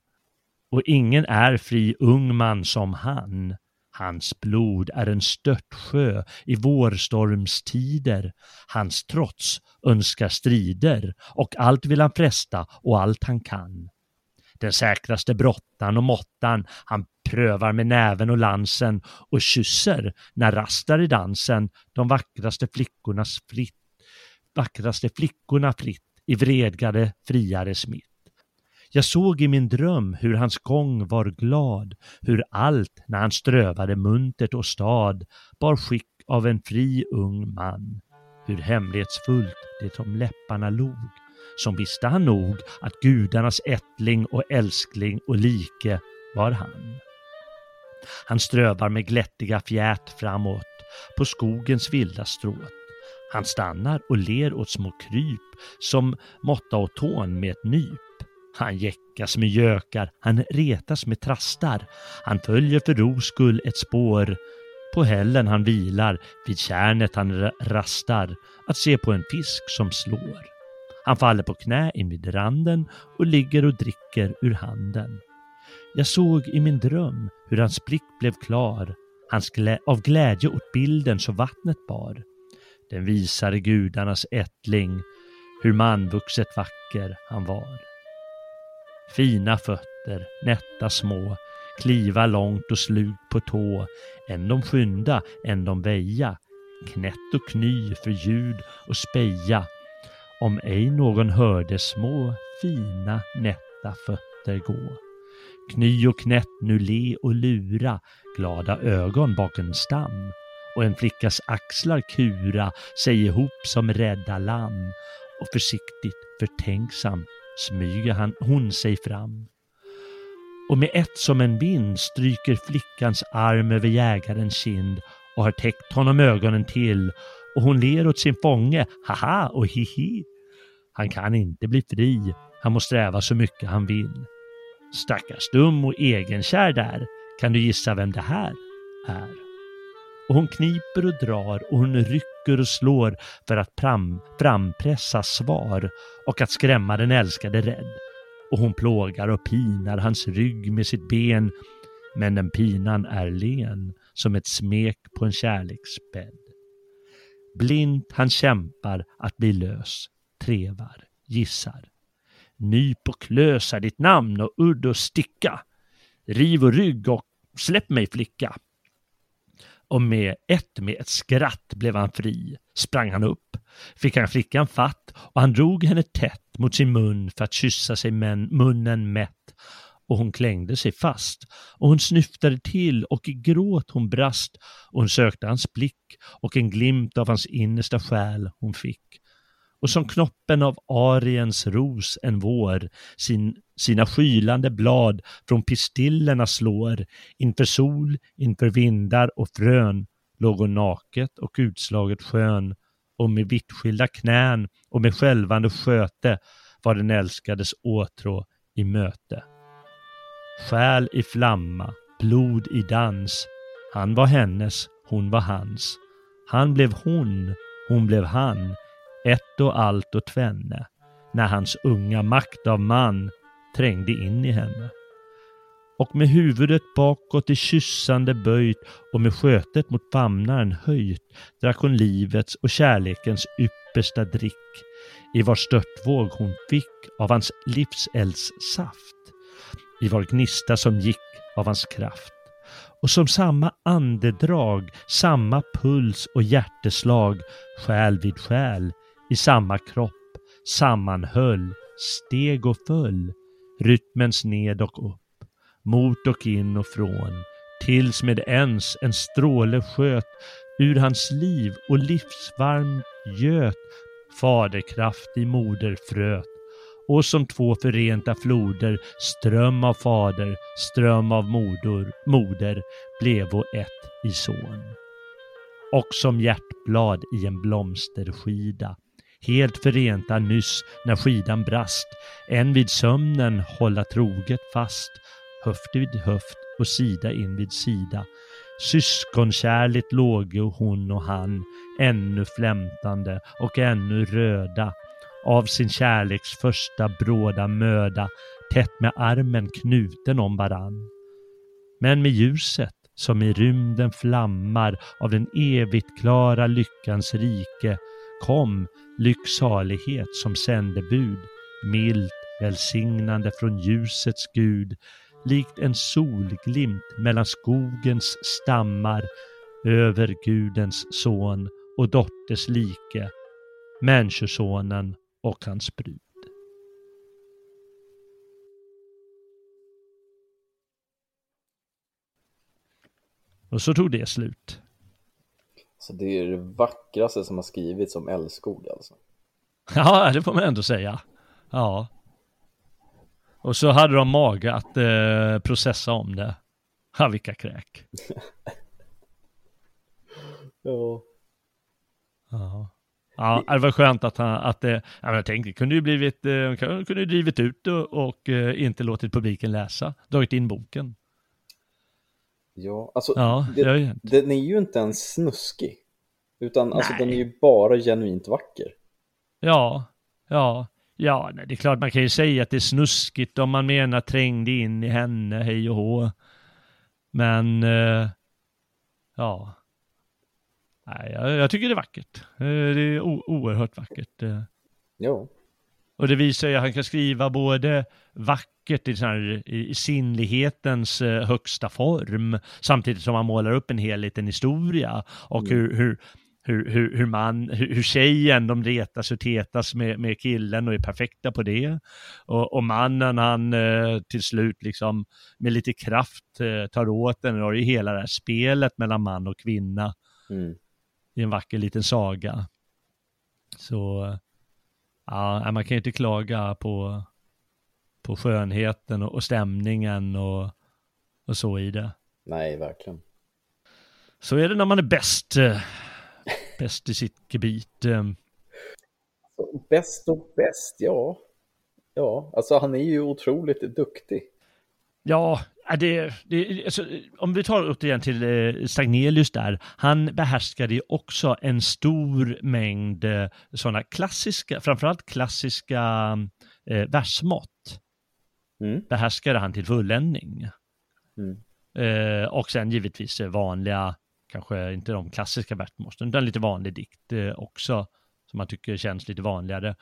och ingen är fri ung man som han. Hans blod är en störtsjö i vårstormstider. Hans trots önskar strider och allt vill han fresta och allt han kan. Den säkraste brottan och måttan han prövar med näven och lansen och kysser när rastar i dansen de vackraste flickornas fritt, vackraste flickorna fritt i vredgade friares mitt. Jag såg i min dröm hur hans gång var glad, hur allt när han strövade muntert och stad bar skick av en fri ung man. Hur hemlighetsfullt det om läpparna log, som visste han nog att gudarnas ättling och älskling och like var han. Han strövar med glättiga fjät framåt på skogens vilda stråt. Han stannar och ler åt små kryp som måtta och tån med ett nyp. Han jäckas med gökar, han retas med trastar, han följer för ros skull ett spår På hällen han vilar, vid kärnet han rastar, att se på en fisk som slår. Han faller på knä invid randen och ligger och dricker ur handen. Jag såg i min dröm hur hans blick blev klar, hans glä av glädje åt bilden så vattnet bar. Den visade gudarnas ättling, hur manvuxet vacker han var. Fina fötter, nätta små, kliva långt och slugt på tå, än de skynda, än de väja, knätt och kny för ljud och speja, om ej någon hörde små, fina, nätta fötter gå. Kny och knätt nu le och lura, glada ögon bak en stam, och en flickas axlar kura sig ihop som rädda lamm, och försiktigt, förtänksam smyger han, hon sig fram. Och med ett som en vind stryker flickans arm över jägarens kind och har täckt honom ögonen till och hon ler åt sin fånge, haha och hihi. Han kan inte bli fri, han må sträva så mycket han vill. Stackars dum och egenkär där, kan du gissa vem det här är? Och hon kniper och drar och hon rycker och slår för att fram, frampressa svar och att skrämma den älskade rädd. Och hon plågar och pinar hans rygg med sitt ben, men den pinan är len som ett smek på en kärleksbädd. Blint han kämpar att bli lös, trevar, gissar. Nyp och klösa ditt namn och udd och sticka. Riv och rygg och släpp mig flicka. Och med ett med ett skratt blev han fri, sprang han upp, fick han flickan fatt och han drog henne tätt mot sin mun för att kyssa sig men munnen mätt. Och hon klängde sig fast och hon snyftade till och i gråt hon brast och hon sökte hans blick och en glimt av hans innersta själ hon fick. Och som knoppen av ariens ros en vår sin, sina skylande blad från pistillerna slår inför sol, inför vindar och frön låg hon naket och utslaget skön och med vittskilda knän och med skälvande sköte var den älskades åtrå i möte. Själ i flamma, blod i dans. Han var hennes, hon var hans. Han blev hon, hon blev han ett och allt och tvenne, när hans unga makt av man trängde in i henne. Och med huvudet bakåt i kyssande böjt och med skötet mot famnaren höjt drack hon livets och kärlekens yppersta drick, i var störtvåg hon fick av hans livselds saft, i var gnista som gick av hans kraft och som samma andedrag, samma puls och hjärteslag, själ vid själ, i samma kropp, sammanhöll, steg och föll, rytmens ned och upp, mot och in och från, tills med ens en stråle sköt ur hans liv och livsvarmt göt faderkraft i moderfröt, och som två förenta floder ström av fader, ström av modor, moder blev och ett i son. Och som hjärtblad i en blomsterskida helt förenta nyss när skidan brast, än vid sömnen hålla troget fast, höft vid höft och sida in vid sida. Syskonkärligt låge hon och han, ännu flämtande och ännu röda, av sin kärleks första bråda möda, tätt med armen knuten om varann. Men med ljuset som i rymden flammar av den evigt klara lyckans rike kom lycksalighet som sändebud, milt välsignande från ljusets Gud, likt en solglimt mellan skogens stammar över Gudens son och dotters like, Människosonen och hans brud. Och så tog det slut. Så det är det vackraste som har skrivits om älskog alltså. Ja, det får man ändå säga. Ja. Och så hade de mage att eh, processa om det. Ja, vilka kräk. ja. Ja. Ja, det var skönt att han, att det, jag tänkte, kunde ju blivit, eh, kunde ju drivit ut och, och eh, inte låtit publiken läsa, dragit in boken. Ja, alltså Ja, det, den är ju inte ens snuskig. Utan alltså den är ju bara genuint vacker. Ja, ja, ja, nej, det är klart man kan ju säga att det är snuskigt om man menar trängde in i henne, hej och hå. Men, eh, ja. Nej, jag, jag tycker det är vackert. Eh, Det är oerhört vackert. eh. Ja. Och det visar ju att han kan skriva både vackert i, här, i sinnlighetens eh, högsta form, samtidigt som han målar upp en hel liten historia och hur, hur, hur, hur, hur, man, hur, hur tjejen, de retas och tetas med, med killen och är perfekta på det. Och, och mannen, han eh, till slut liksom med lite kraft eh, tar åt den och det är hela det här spelet mellan man och kvinna Mm. i en vacker liten saga. Så ja, man kan ju inte klaga på, på skönheten och, och stämningen och, och så i det. Nej, verkligen. Så är det när man är bäst, eh, bäst i sitt gebit. eh. Bäst och bäst, ja. Ja, alltså han är ju otroligt duktig. Ja, ja, det, det, alltså, om vi tar återigen till eh, Stagnelius där. Han behärskade ju också en stor mängd eh, sådana klassiska, framförallt klassiska eh, versmått. Mm. behärskade han till fulländning. Mm. Eh, och sen givetvis eh, vanliga, kanske inte de klassiska versmåtten, utan lite vanlig dikt eh, också, som man tycker känns lite vanligare.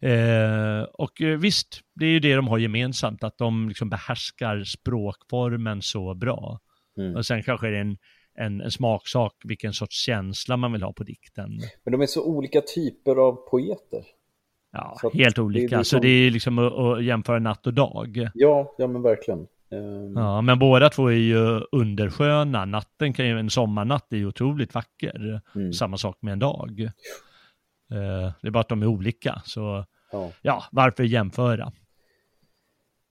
Eh, och eh, visst, det är ju det de har gemensamt, att de liksom behärskar språkformen så bra. Mm. Och sen kanske det är en, en, en smaksak vilken sorts känsla man vill ha på dikten. Men de är så olika typer av poeter. Ja, Så helt det olika. det Så som- det är liksom att, att jämföra natt och dag. Ja, ja men verkligen. Ehm, Ja, men båda två är ju undersköna. Natten kan ju, en sommarnatt är ju otroligt vacker. Mm. Samma sak med en dag. Eh, det är bara att de är olika, så ja. ja, varför jämföra?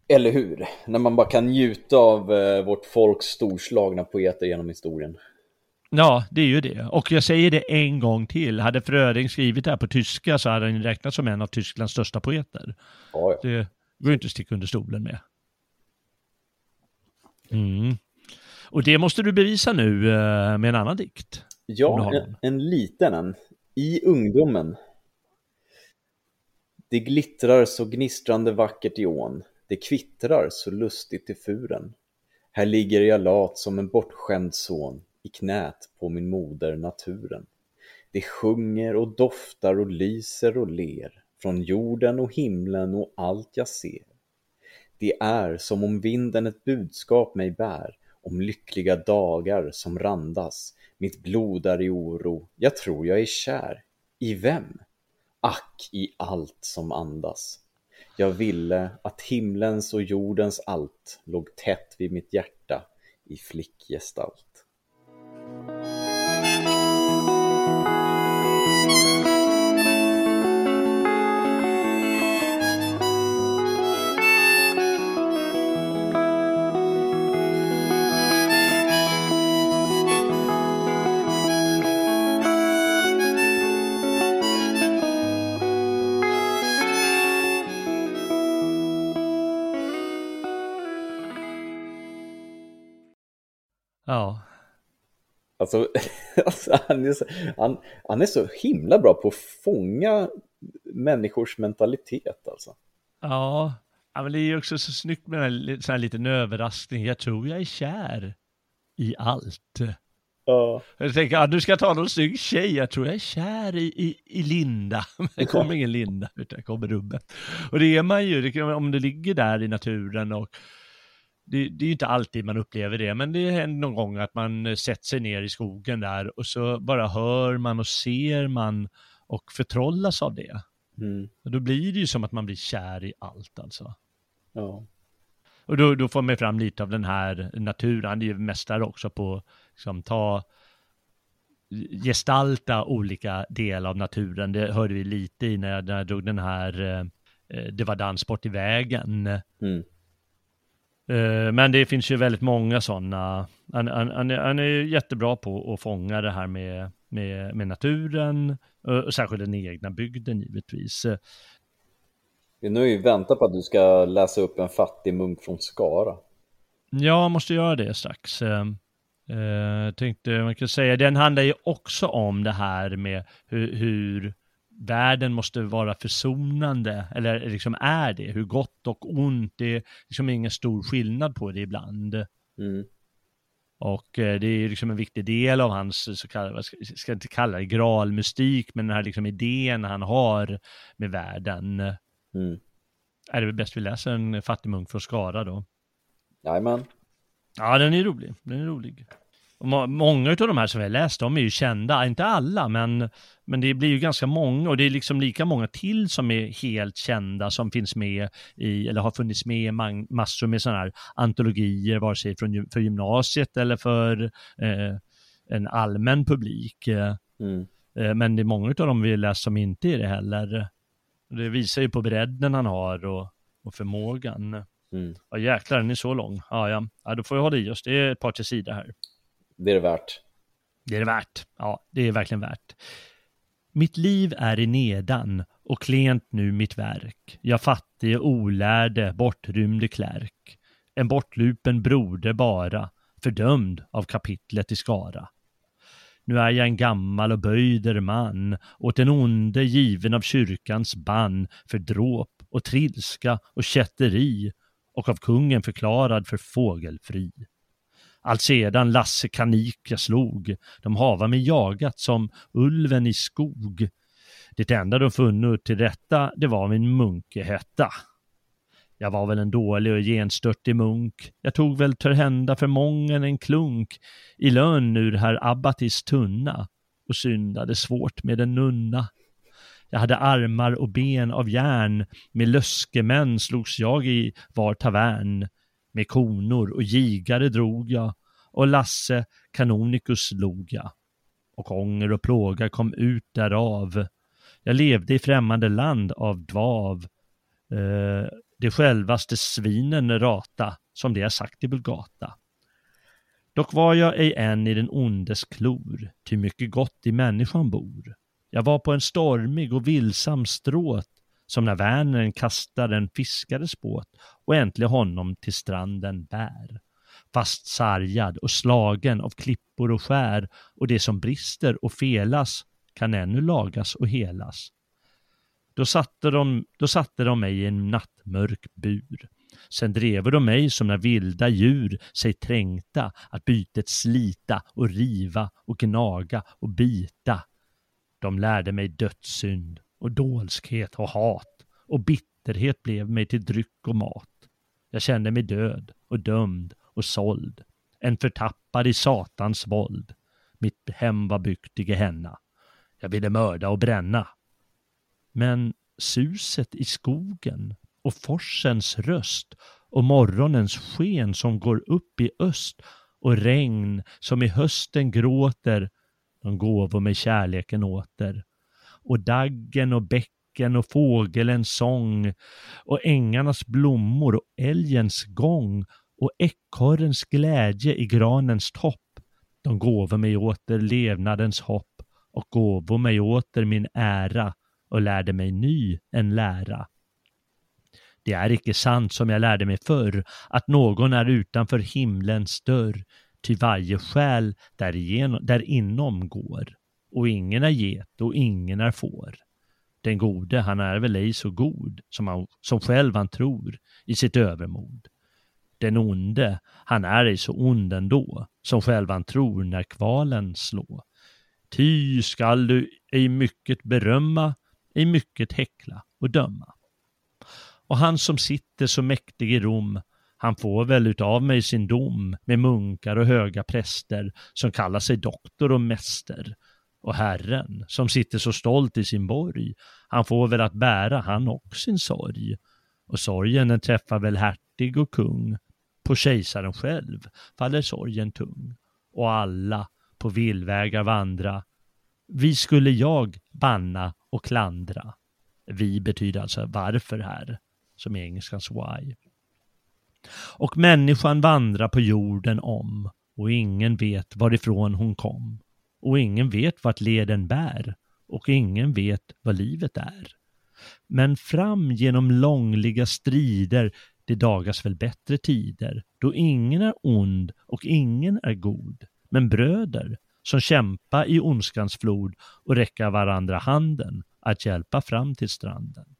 Eller hur? När man bara kan njuta av eh, vårt folks storslagna poeter genom historien. Ja, det är ju det. Och jag säger det en gång till. Hade Fröding skrivit det här på tyska så hade han räknats som en av Tysklands största poeter. Ja, ja. Det går ju inte att sticka under stolen med. Mm. Och det måste du bevisa nu eh, med en annan dikt. Ja, en, en liten en. I ungdomen. Det glittrar så gnistrande vackert i ån. Det kvittrar så lustigt i furen. Här ligger jag lat som en bortskämd son i knät på min moder naturen. Det sjunger och doftar och lyser och ler från jorden och himlen och allt jag ser. Det är som om vinden ett budskap mig bär om lyckliga dagar som randas. Mitt blod är i oro, jag tror jag är kär. I vem? Ack, i allt som andas. Jag ville att himlens och jordens allt låg tätt vid mitt hjärta i flickgestalt. Alltså, alltså han, är så, han, han är så himla bra på att fånga människors mentalitet alltså. Ja, ja men det är ju också så snyggt med den här, här liten överraskning. Jag tror jag är kär i allt. Ja. Jag tänker, ja, du ska ta någon snygg tjej. Jag tror jag är kär i, i, i Linda. Men det kommer ingen Linda, utan det kommer rubbet. Och det är man ju, om det ligger där i naturen och det, det är ju inte alltid man upplever det, men det händer någon gång att man eh, sätter sig ner i skogen där och så bara hör man och ser man och förtrollas av det. Mm. Och då blir det ju som att man blir kär i allt alltså. ja. Och då, då får man fram lite av den här naturen. Han är ju mästare också på liksom, ta gestalta olika delar av naturen. Det hörde vi lite i när jag, när jag drog den här eh, Det var dans bort i vägen. Mm. Eh, men det finns ju väldigt många sådana. Han, han, han, är, han är ju jättebra på att fånga det här med, med, med naturen och, och särskilt den egna bygden givetvis. Eh, Nu ju väntat på att du ska läsa upp en fattig munk från Skara. Jag måste göra det strax. Eh, Uh, tänkte man kan säga, den handlar ju också om det här med hur, hur världen måste vara försonande, eller liksom är det, hur gott och ont, det är liksom ingen stor skillnad på det ibland. Mm. Och eh, det är liksom en viktig del av hans så kallade, vad ska, inte kalla det gralmystik, men den här liksom idén han har med världen. Mm. Är det bäst vi läser en fattig munk från Skara då? Jajamän. Ja, den är rolig. Den är rolig. Många av de här som vi har läst, de är ju kända. Inte alla, men, men det blir ju ganska många. Och det är liksom lika många till som är helt kända som finns med i, eller har funnits med i massor med sådana här antologier, vare sig från, för gymnasiet eller för eh, en allmän publik. Mm. Eh, men det är många av dem vi har läst som inte är det heller. Det visar ju på bredden han har och, och förmågan. Mm. Ja jäklar, den är så lång. Ja, ja. ja, då får vi hålla i oss. Det är ett par till sidor här. Det är det värt. Det är det värt. Ja, det är verkligen värt. Mitt liv är i nedan och klent nu mitt verk. Jag fattige, olärde, bortrymde klärk. En bortlupen broder bara, fördömd av kapitlet i Skara. Nu är jag en gammal och böjder man, åt den onde given av kyrkans bann för dråp och trilska och kätteri och av kungen förklarad för fågelfri. Alltsedan Lasse kanik jag slog, de hava mig jagat som ulven i skog. Det enda de funnit till rätta, det var min munkehätta. Jag var väl en dålig och genstörtig munk. Jag tog väl törhända för mången en klunk i lön ur herr Abbatis tunna och syndade svårt med en nunna. Jag hade armar och ben av järn, med löskemän slogs jag i var tavern. Med konor och gigare drog jag och Lasse Kanonikus log jag. Och ånger och plåga kom ut därav. Jag levde i främmande land av dvav. Eh, det självaste svinen rata, som det är sagt i Bulgata. Dock var jag ej än i den ondes klor, ty mycket gott i människan bor. Jag var på en stormig och vilsam stråt, som när Vänern kastar en fiskares båt och äntligen honom till stranden bär. Fast sargad och slagen av klippor och skär och det som brister och felas kan ännu lagas och helas. Då satte de, då satte de mig i en nattmörk bur. Sen drev de mig som när vilda djur sig trängta att bytet slita och riva och gnaga och bita. De lärde mig dödssynd och dolskhet och hat och bitterhet blev mig till dryck och mat. Jag kände mig död och dömd och såld. En förtappad i satans våld. Mitt hem var byggt i Gehenna. Jag ville mörda och bränna. Men suset i skogen och forsens röst och morgonens sken som går upp i öst och regn som i hösten gråter, de gåvor mig kärleken åter. Och daggen och bäcken och fågelens sång och ängarnas blommor och älgens gång och ekorrens glädje i granens topp. De gåvo mig åter levnadens hopp och gåvo mig åter min ära och lärde mig ny en lära. Det är icke sant som jag lärde mig förr, att någon är utanför himlens dörr, ty varje själ därigenom, där inom går, och ingen är get och ingen är får. Den gode, han är väl ej så god som, han, som själv han tror i sitt övermod. Den onde, han är ej så ond ändå, som själv han tror när kvalen slå. Ty skall du ej mycket berömma, ej mycket häckla och döma. Och han som sitter så mäktig i Rom, han får väl utav mig sin dom med munkar och höga präster som kallar sig doktor och mäster. Och Herren, som sitter så stolt i sin borg, han får väl att bära han och sin sorg. Och sorgen den träffar väl hertig och kung, på kejsaren själv faller sorgen tung. Och alla på villvägar vandra, vi skulle jag banna och klandra. Vi betyder alltså varför här, som är engelskans why. Och människan vandrar på jorden om och ingen vet varifrån hon kom. Och ingen vet vart leden bär och ingen vet vad livet är. Men fram genom långliga strider det dagas väl bättre tider, då ingen är ond och ingen är god. men bröder som kämpa i ondskans flod och räcka varandra handen att hjälpa fram till stranden.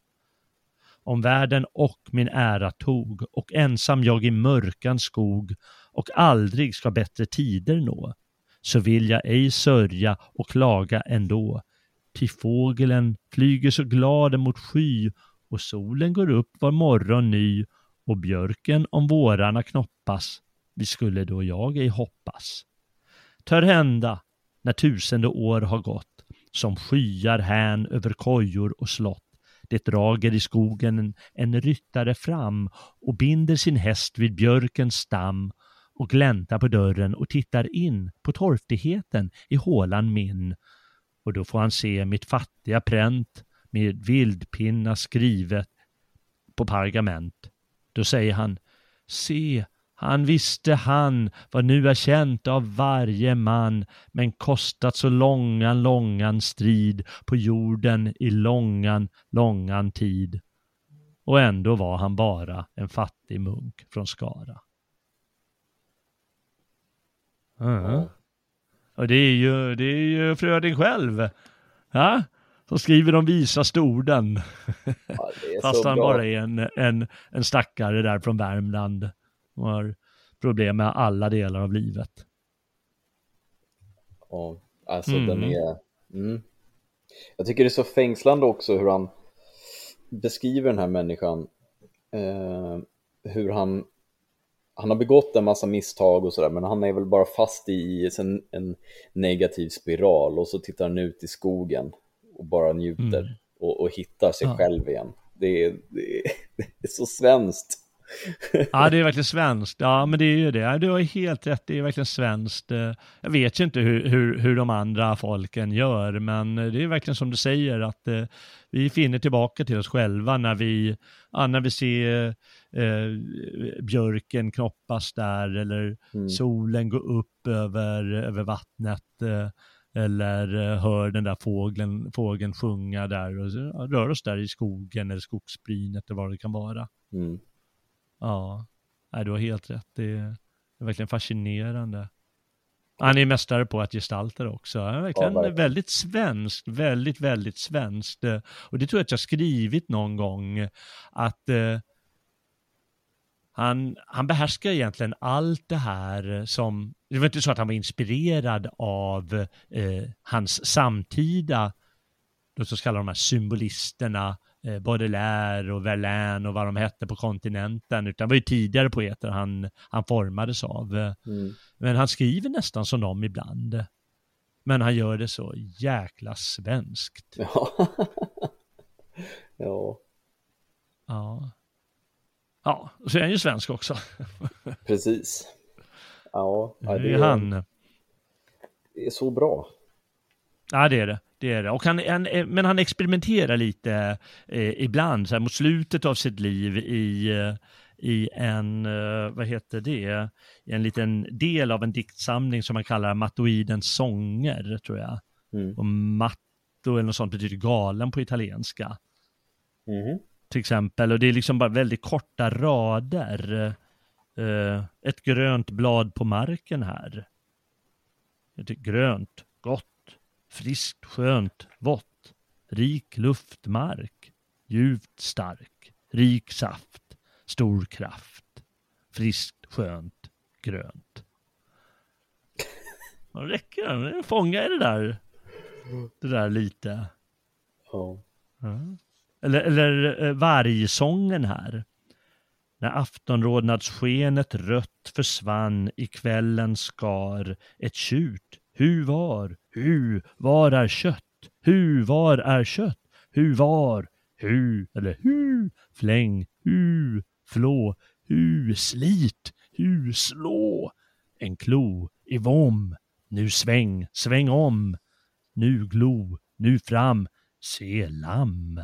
Om världen och min ära tog och ensam jag i mörkan skog och aldrig ska bättre tider nå, så vill jag ej sörja och klaga ändå. Till fågeln flyger så glad mot sky och solen går upp var morgon ny och björken om vårarna knoppas, vi skulle då jag ej hoppas. Tör hända, när tusende år har gått, som skyar hän över kojor och slott, det drager i skogen en, en ryttare fram och binder sin häst vid björkens stam och gläntar på dörren och tittar in på torftigheten i hålan min. Och då får han se mitt fattiga pränt med vildpinna skrivet på pergament. Då säger han, se, han visste han vad nu är känt av varje man men kostat så långan, långan strid på jorden i långan, långan tid. Och ändå var han bara en fattig munk från Skara. Mm. Och det är ju, det är ju Fröding själv. Ja? Som skriver de visaste orden. Ja, Fast han bra. bara är en, en, en stackare där från Värmland. Och har problem med alla delar av livet. Ja, alltså mm. den är... Mm. Jag tycker det är så fängslande också hur han beskriver den här människan. Eh, hur han han har begått en massa misstag och sådär men han är väl bara fast i en, en, negativ spiral och så tittar han ut i skogen och bara njuter mm. och, och, hittar sig ja. själv igen. Det är, det, är, det är så svenskt. Ja, det är verkligen svenskt. Ja, men det är ju det. Du har helt rätt, det är verkligen svenskt. Jag vet ju inte hur, hur, hur de andra folken gör, men det är verkligen som du säger att eh, vi finner tillbaka till oss själva när vi, när vi ser eh, björken knoppas där eller mm. solen gå upp över, över vattnet. Eh, eller eh, hör den där fågeln, fågeln sjunga där och rör oss där i skogen eller skogsbrynet eller vad det kan vara. Mm. Ja, Nej, du har helt rätt. Det är, det är verkligen fascinerande. Han är mästare på att gestalta det också. Han är verkligen ja, verkligen. väldigt svenskt, väldigt, väldigt svenskt. Och det tror jag att jag skrivit någon gång, att eh, han, han behärskar egentligen allt det här som, det var inte så att han var inspirerad av eh, hans samtida, låt oss kalla de här symbolisterna, eh, Baudelaire och Verlaine och vad de hette på kontinenten, utan det var ju tidigare poeter han, han formades av. Mm. Men han skriver nästan som dem ibland. Men han gör det så jäkla svenskt. Ja. ja. Ja. Ja, så är han ju svensk också. Precis. Ja, det är han. Det är så bra. Ja, det är det. Det är det. Och han, han, men han experimenterar lite eh, ibland, så här, mot slutet av sitt liv i, eh, i en, eh, vad heter det, i en liten del av en diktsamling som man kallar Mattoidens sånger, tror jag. Mm. Och matto eller något sånt betyder galen på italienska. Mm till exempel. Och det är liksom bara väldigt korta rader. Uh, ett grönt blad på marken här. Grönt, gott, friskt, skönt, vått, rik luftmark, djupt stark, rik saft, stor kraft, friskt, skönt, grönt. Det räcker, det fångar det där, det där lite. Ja. ja. Eller, eller eh, vargsången här. När aftonrodnadsskenet rött försvann i kvällens skar ett tjut. Hu var, hu, var är kött? Hu, var är kött? Hu, var, hu, eller hu, fläng, hu, flå, hu, slit, hu, slå. En klo i vom, nu sväng, sväng om. Nu glo, nu fram, se lamm.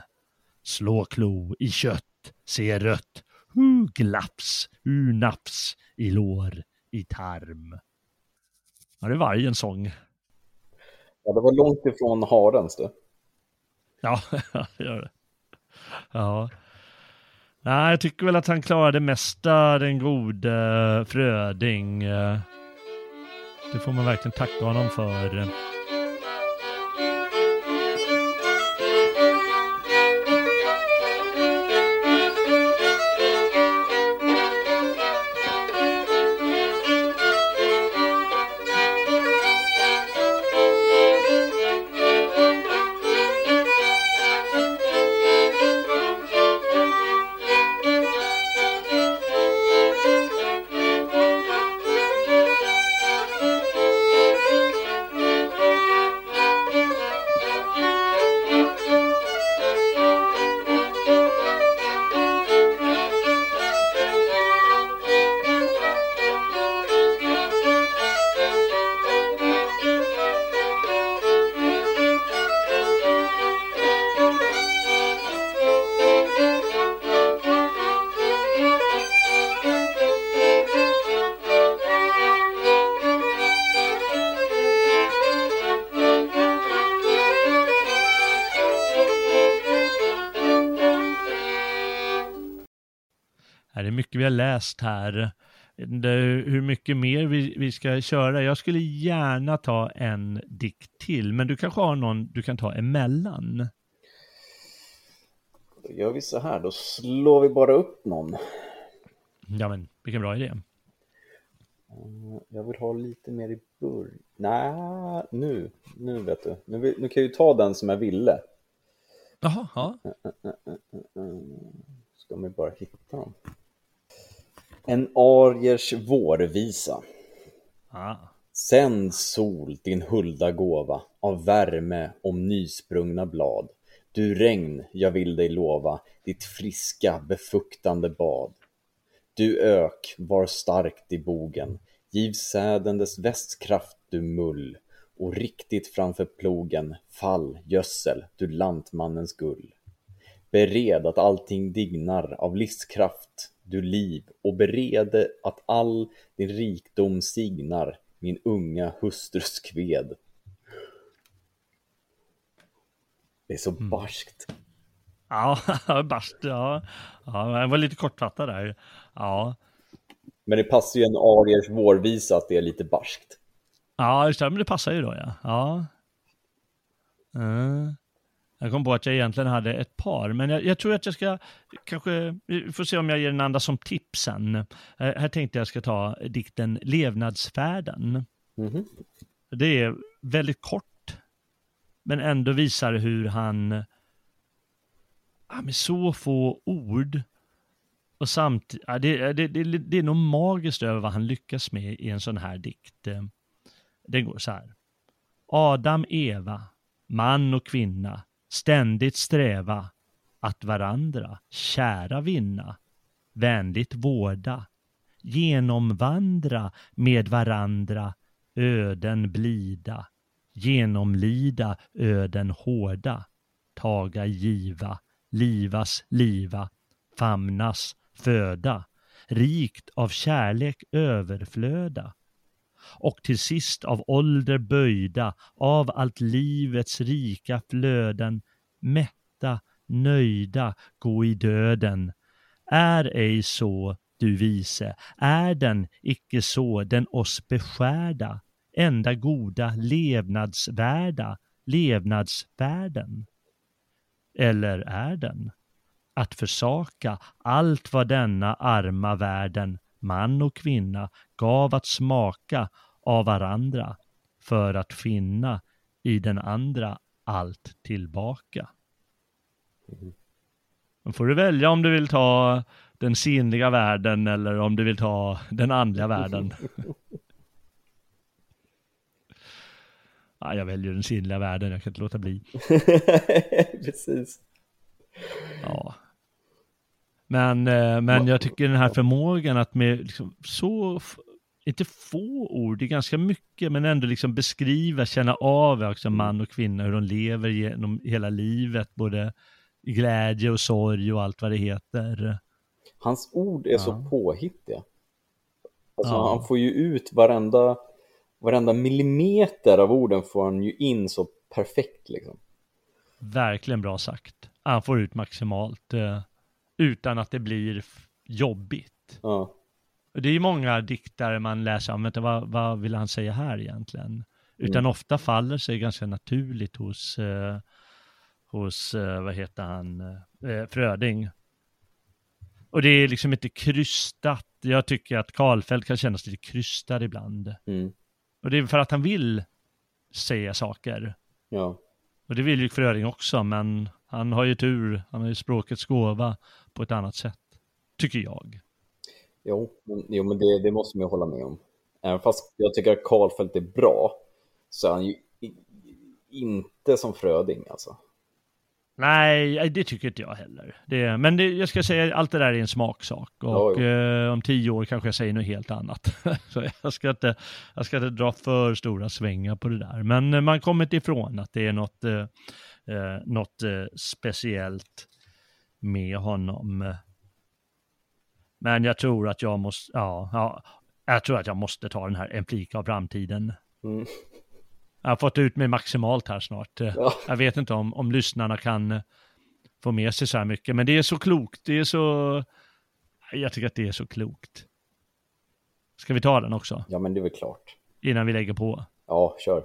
Slå klo i kött, se rött, hu glaps, hu naps, i lår, i tarm. Ja, det är varje sång. Ja, det var långt ifrån harens det. Ja, det gör det. Ja. Nej, jag tycker väl att han klarade mesta, den gode Fröding. Det får man verkligen tacka honom för. Mycket vi har läst här. Hur mycket mer vi, vi ska köra. Jag skulle gärna ta en dikt till, men du kanske har någon du kan ta emellan? Då gör vi så här, då slår vi bara upp någon. Ja, men vilken bra idé. Jag vill ha lite mer i början. Nej, nu, nu vet du. Nu, nu kan jag ju ta den som jag ville. Jaha, ja. Ska man bara hitta dem. En ariers vårvisa. Ah. Sänd sol din hulda gåva av värme om nysprungna blad. Du regn, jag vill dig lova, ditt friska befuktande bad. Du ök, var starkt i bogen, giv säden dess västkraft du mull, och riktigt framför plogen, fall, gödsel, du lantmannens gull. Bered att allting dignar av livskraft, du liv, och berede att all din rikdom signar min unga hustrus kved. Det är så barskt. Ja, bast, ja. ja. Jag var lite kortfattad där. Ja, Men det passar ju en ariers vårvisa att det är lite barskt. ja just det, men det passar ju då ja. Ja. Mm. Jag kom på att jag egentligen hade ett par, men jag, jag tror att jag ska kanske, vi får se om jag ger den andra som tips sen. Eh, här tänkte jag ska ta dikten Levnadsfärden. Mhm. Det är väldigt kort, men ändå visar hur han ja, med så få ord och samtidigt, ja, det, det, det, det är nog magiskt över vad han lyckas med i en sån här dikt. Eh, Den går så här. Adam, Eva, man och kvinna, ständigt sträva att varandra kära vinna, vänligt vårda, genomvandra med varandra öden blida, genomlida öden hårda, taga giva, livas liva, famnas föda, rikt av kärlek överflöda och till sist av ålder böjda, av allt livets rika flöden, mätta, nöjda, gå i döden. Är ej så, du vise, är den icke så den oss beskärda, enda goda levnadsvärda, levnadsvärden? Eller är den att försaka allt vad denna arma världen, man och kvinna, gav att smaka av varandra för att finna i den andra allt tillbaka. Då får du välja om du vill ta den sinnliga världen eller om du vill ta den andliga världen. Ja, jag väljer den sinnliga världen, jag kan inte låta bli. Precis. Ja. Men, eh, men jag tycker den här förmågan att med liksom så, inte få ord, det är ganska mycket, men ändå liksom beskriva, känna av också man och kvinna, hur de lever genom hela livet, både glädje och sorg och allt vad det heter. Hans ord är så påhittiga. Alltså Ja. han får ju ut varenda, varenda millimeter av orden får han ju in så perfekt liksom. Verkligen bra sagt. Han får ut maximalt, eh, utan att det blir jobbigt. Ja. Det är ju många diktare man läser om, vänta, vad, vad vill han säga här egentligen? Utan Mm. ofta faller sig ganska naturligt hos, eh, hos eh, vad heter han, eh, Fröding. Och det är liksom inte krystat. Jag tycker att Karlfeldt kan kännas lite krystad ibland. Mm. Och det är för att han vill säga saker. Ja. Och det vill ju Fröding också, men han har ju tur. Han har ju språkets gåva på ett annat sätt. Tycker jag. Jo, men, jo, men det, det måste man ju hålla med om. Även fast jag tycker att Karlfeldt är bra, så är han ju i, inte som Fröding alltså. Nej, det tycker inte jag heller. Det, men det, jag ska säga, allt det där är en smaksak. Och Ja, eh, om tio år kanske jag säger något helt annat. Så jag ska, inte, jag ska inte dra för stora svängar på det där. Men man kommer inte ifrån att det är något, eh, eh, något eh, speciellt med honom. Men jag tror att jag måste, ja, ja, jag tror att jag måste ta den här En flik av framtiden. Mm. Jag har fått ut mig maximalt här snart. Ja. Jag vet inte om, om lyssnarna kan få med sig så här mycket, men det är så klokt. Det är så... Jag tycker att det är så klokt. Ska vi ta den också, Ja, men det är väl klart. innan vi lägger på? Ja, kör.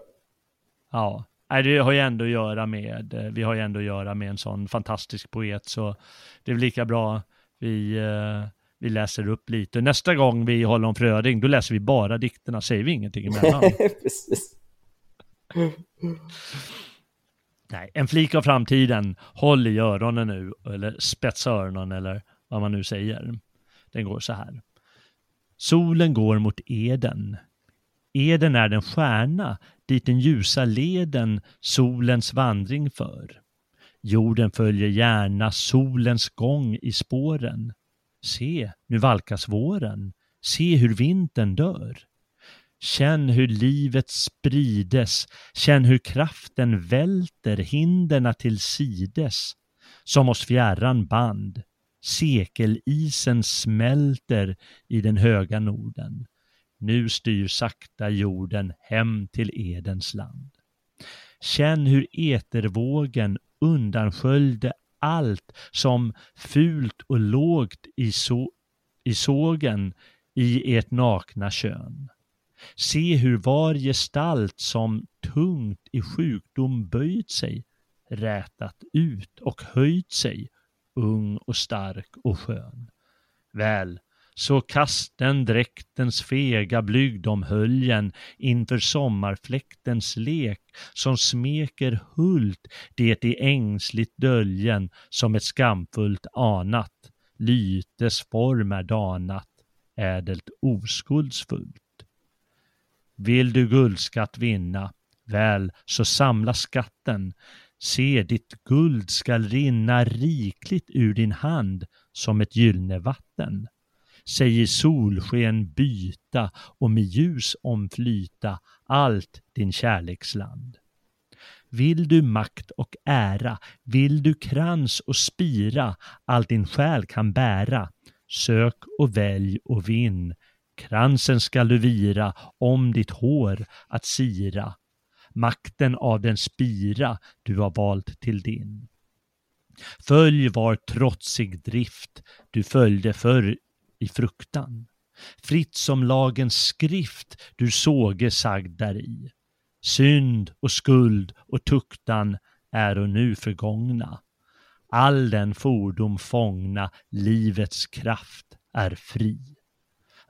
Ja, Nej, det har ju ändå att göra med, eh, vi har ju ändå att göra med en sån fantastisk poet, så det är väl lika bra vi, eh, vi läser upp lite. Nästa gång vi håller om Fröding, då läser vi bara dikterna, säger vi ingenting emellan. Precis. Nej, en flik av framtiden. Håll i öronen nu, eller spetsa öronen eller vad man nu säger. Den går så här. Solen går mot Eden. Eden är den stjärna dit den ljusa leden solens vandring för. Jorden följer gärna solens gång i spåren. Se, nu valkas våren. Se hur vintern dör. Känn hur livet sprides, känn hur kraften välter hinderna till sides. Som oss fjärran band. Sekelisen smälter i den höga Norden. Nu styr sakta jorden hem till Edens land. Känn hur etervågen undansköljde allt som fult och lågt i, so i sågen i ert nakna kön. Se hur var gestalt som tungt i sjukdom böjt sig, rätat ut och höjt sig, ung och stark och skön. Väl, så kasten dräktens fega blygd om höljen inför sommarfläktens lek som smeker hult det i ängsligt döljen som ett skamfullt anat lytes form är danat ädelt oskuldsfullt. Vill du guldskatt vinna, väl så samla skatten. Se, ditt guld skall rinna rikligt ur din hand som ett gyllene vatten sig i solsken byta och med ljus omflyta allt din kärleksland. Vill du makt och ära, vill du krans och spira, allt din själ kan bära, sök och välj och vinn. Kransen skall du vira om ditt hår att sira, makten av den spira du har valt till din. Följ var trotsig drift du följde förr i fruktan. Fritt som lagens skrift du såge sagd däri. Synd och skuld och tuktan är och nu förgångna. All den fordom fångna livets kraft är fri.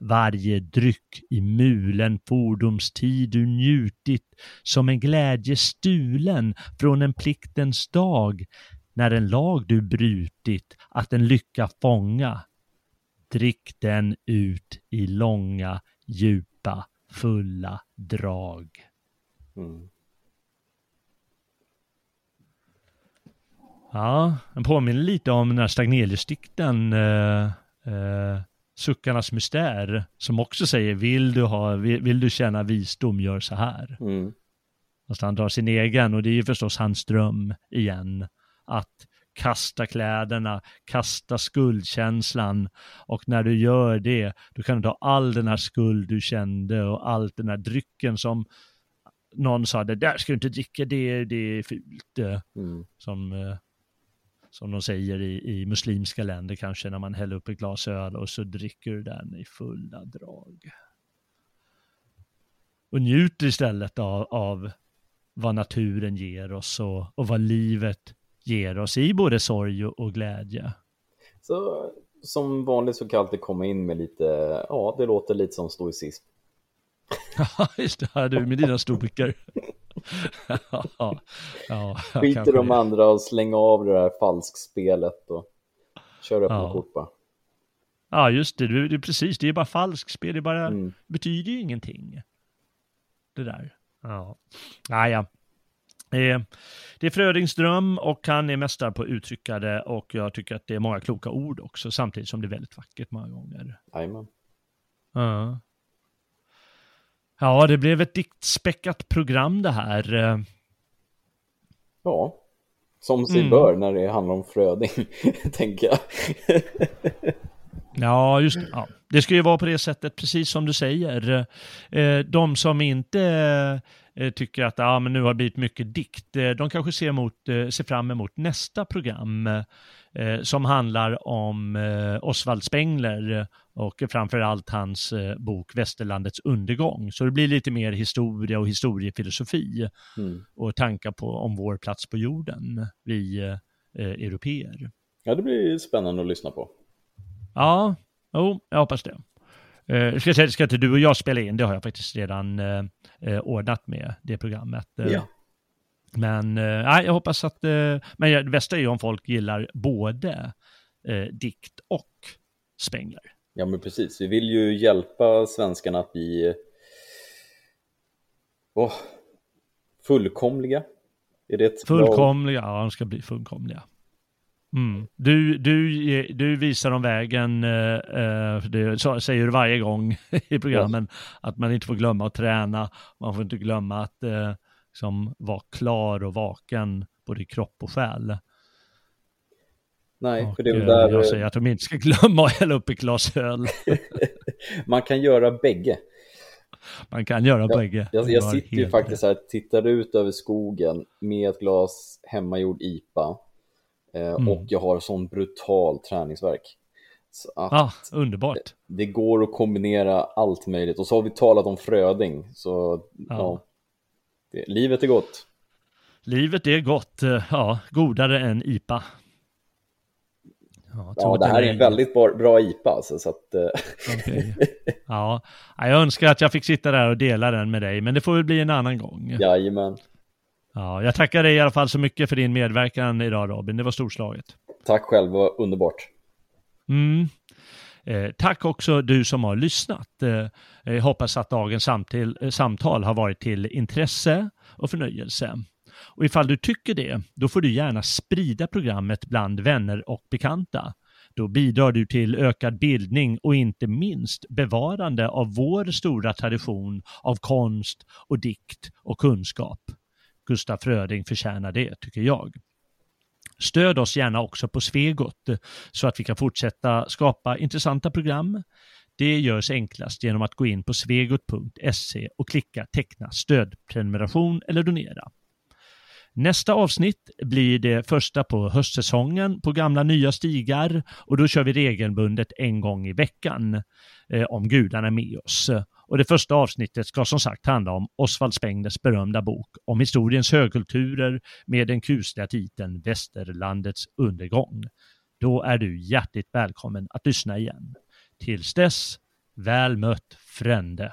Varje dryck i mulen fordomstid du njutit som en glädje stulen från en pliktens dag när en lag du brutit att en lycka fånga. Drick den ut i långa, djupa, fulla drag. Mm. Ja, den påminner lite om den här Stagnelius-dikten eh, eh, Suckarnas mystär, som också säger vill du, ha, vill, vill du känna visdom, gör så här. Mm. Fast han drar sin egen och det är ju förstås hans dröm igen. Att kasta kläderna, kasta skuldkänslan och när du gör det, då kan du ta all den här skuld du kände och allt den här drycken som någon sa, det där ska du inte dricka, det, det är fult. Mm. Som, eh, som de säger i, i muslimska länder kanske när man häller upp ett glas öl och så dricker du den i fulla drag. Och njuter istället av, av vad naturen ger oss och, och vad livet ger oss i både sorg och, glädje. Så som vanligt så kan jag alltid komma in med lite, ja det låter lite som stoicism. Ja, just det, du med dina storkar. ja, ja, Skiter de andra och slänga av det där falskspelet och köra upp ja. kort bara. Ja, just det, det, det, precis, det är bara falskspel, det bara mm. betyder ju ingenting. Det där. Ja, naja. Det är Frödings dröm och han är mästare på att uttrycka det och jag tycker att det är många kloka ord också samtidigt som det är väldigt vackert många gånger. Jajamän. Ja. Ja, det blev ett diktspäckat program det här. Ja, som sig mm. bör när det handlar om Fröding, tänker jag. ja, just det. Ja. Det ska ju vara på det sättet, precis som du säger. Eh, de som inte tycker att ah, men nu har det blivit mycket dikt, eh, de kanske ser, mot, ser fram emot nästa program eh, som handlar om eh, Osvald Spengler och framförallt hans eh, bok Västerlandets undergång. Så det blir lite mer historia och historiefilosofi mm. och tankar på om vår plats på jorden, vi eh, europeer. Ja, det blir spännande att lyssna på. Ja, jo, jag hoppas det. Eh, ska, säga, ska inte du och jag spela in, det har jag faktiskt redan eh, eh ordnat med det programmet. Ja. Men eh, jag hoppas att, eh, men det bästa är ju om folk gillar både eh, dikt och Spengler. Ja men precis, vi vill ju hjälpa svenskarna att bli oh, fullkomliga. Är det ett fullkomliga, bra... ja de ska bli fullkomliga. Mm. Du, du, du visar dem vägen, eh, eh det säger du varje gång i programmen, ja. att man inte får glömma att träna, man får inte glömma att eh, liksom vara klar och vaken både i kropp och själ. Nej, och för det är eh, där... Jag säger att de inte ska glömma att hälla upp ett glas öl. Man kan göra bägge. Man kan göra jag, bägge. Jag, jag sitter ju faktiskt här, tittar ut över skogen med ett glas hemmagjord IPA eh, mm. och jag har sån brutal träningsverk. Så ah, underbart. Det, går att kombinera allt möjligt och så har vi talat om Fröding så ja. ja det, livet är gott. Livet är gott, eh, ja, godare än IPA. Ja, ja det här är en väldigt bra IPA alltså, så att... Eh. Okay. Ja, jag önskar att jag fick sitta där och dela den med dig, men det får väl bli en annan gång. Jajamän. Ja, jag tackar dig i alla fall så mycket för din medverkan idag Robin, det var storslaget. Tack själv, det var underbart. Mm. Eh, tack också du som har lyssnat. Eh, jag hoppas att dagens samtal, eh, samtal har varit till intresse och förnöjelse. Och ifall du tycker det, då får du gärna sprida programmet bland vänner och bekanta. Då bidrar du till ökad bildning och inte minst bevarande av vår stora tradition av konst och dikt och kunskap. Gustaf Fröding förtjänar det, tycker jag. Stöd oss gärna också på Svegot eh, så att vi kan fortsätta skapa intressanta program. Det görs enklast genom att gå in på svegot.se och klicka teckna stödprenumeration eller donera. Nästa avsnitt blir det första på höstsäsongen på gamla nya stigar och då kör vi regelbundet en gång i veckan eh, om gudarna är med oss. Och det första avsnittet ska som sagt handla om Osvald Spengners berömda bok om historiens högkulturer med den kusliga titeln Västerlandets undergång. Då är du hjärtligt välkommen att lyssna igen. Tills dess, väl mött frände.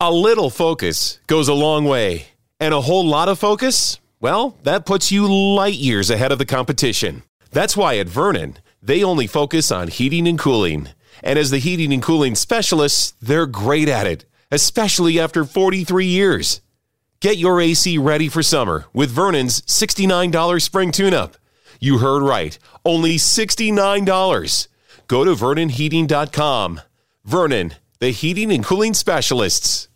A little focus goes a long way, and a whole lot of focus, well, that puts you light years ahead of the competition. That's why at Vernon, they only focus on heating and cooling. And as the heating and cooling specialists, they're great at it especially after 43 years. Get your AC ready for summer with Vernon's $69 spring tune up. You heard right, only $69. Go to VernonHeating.com. Vernon, the heating and cooling specialists.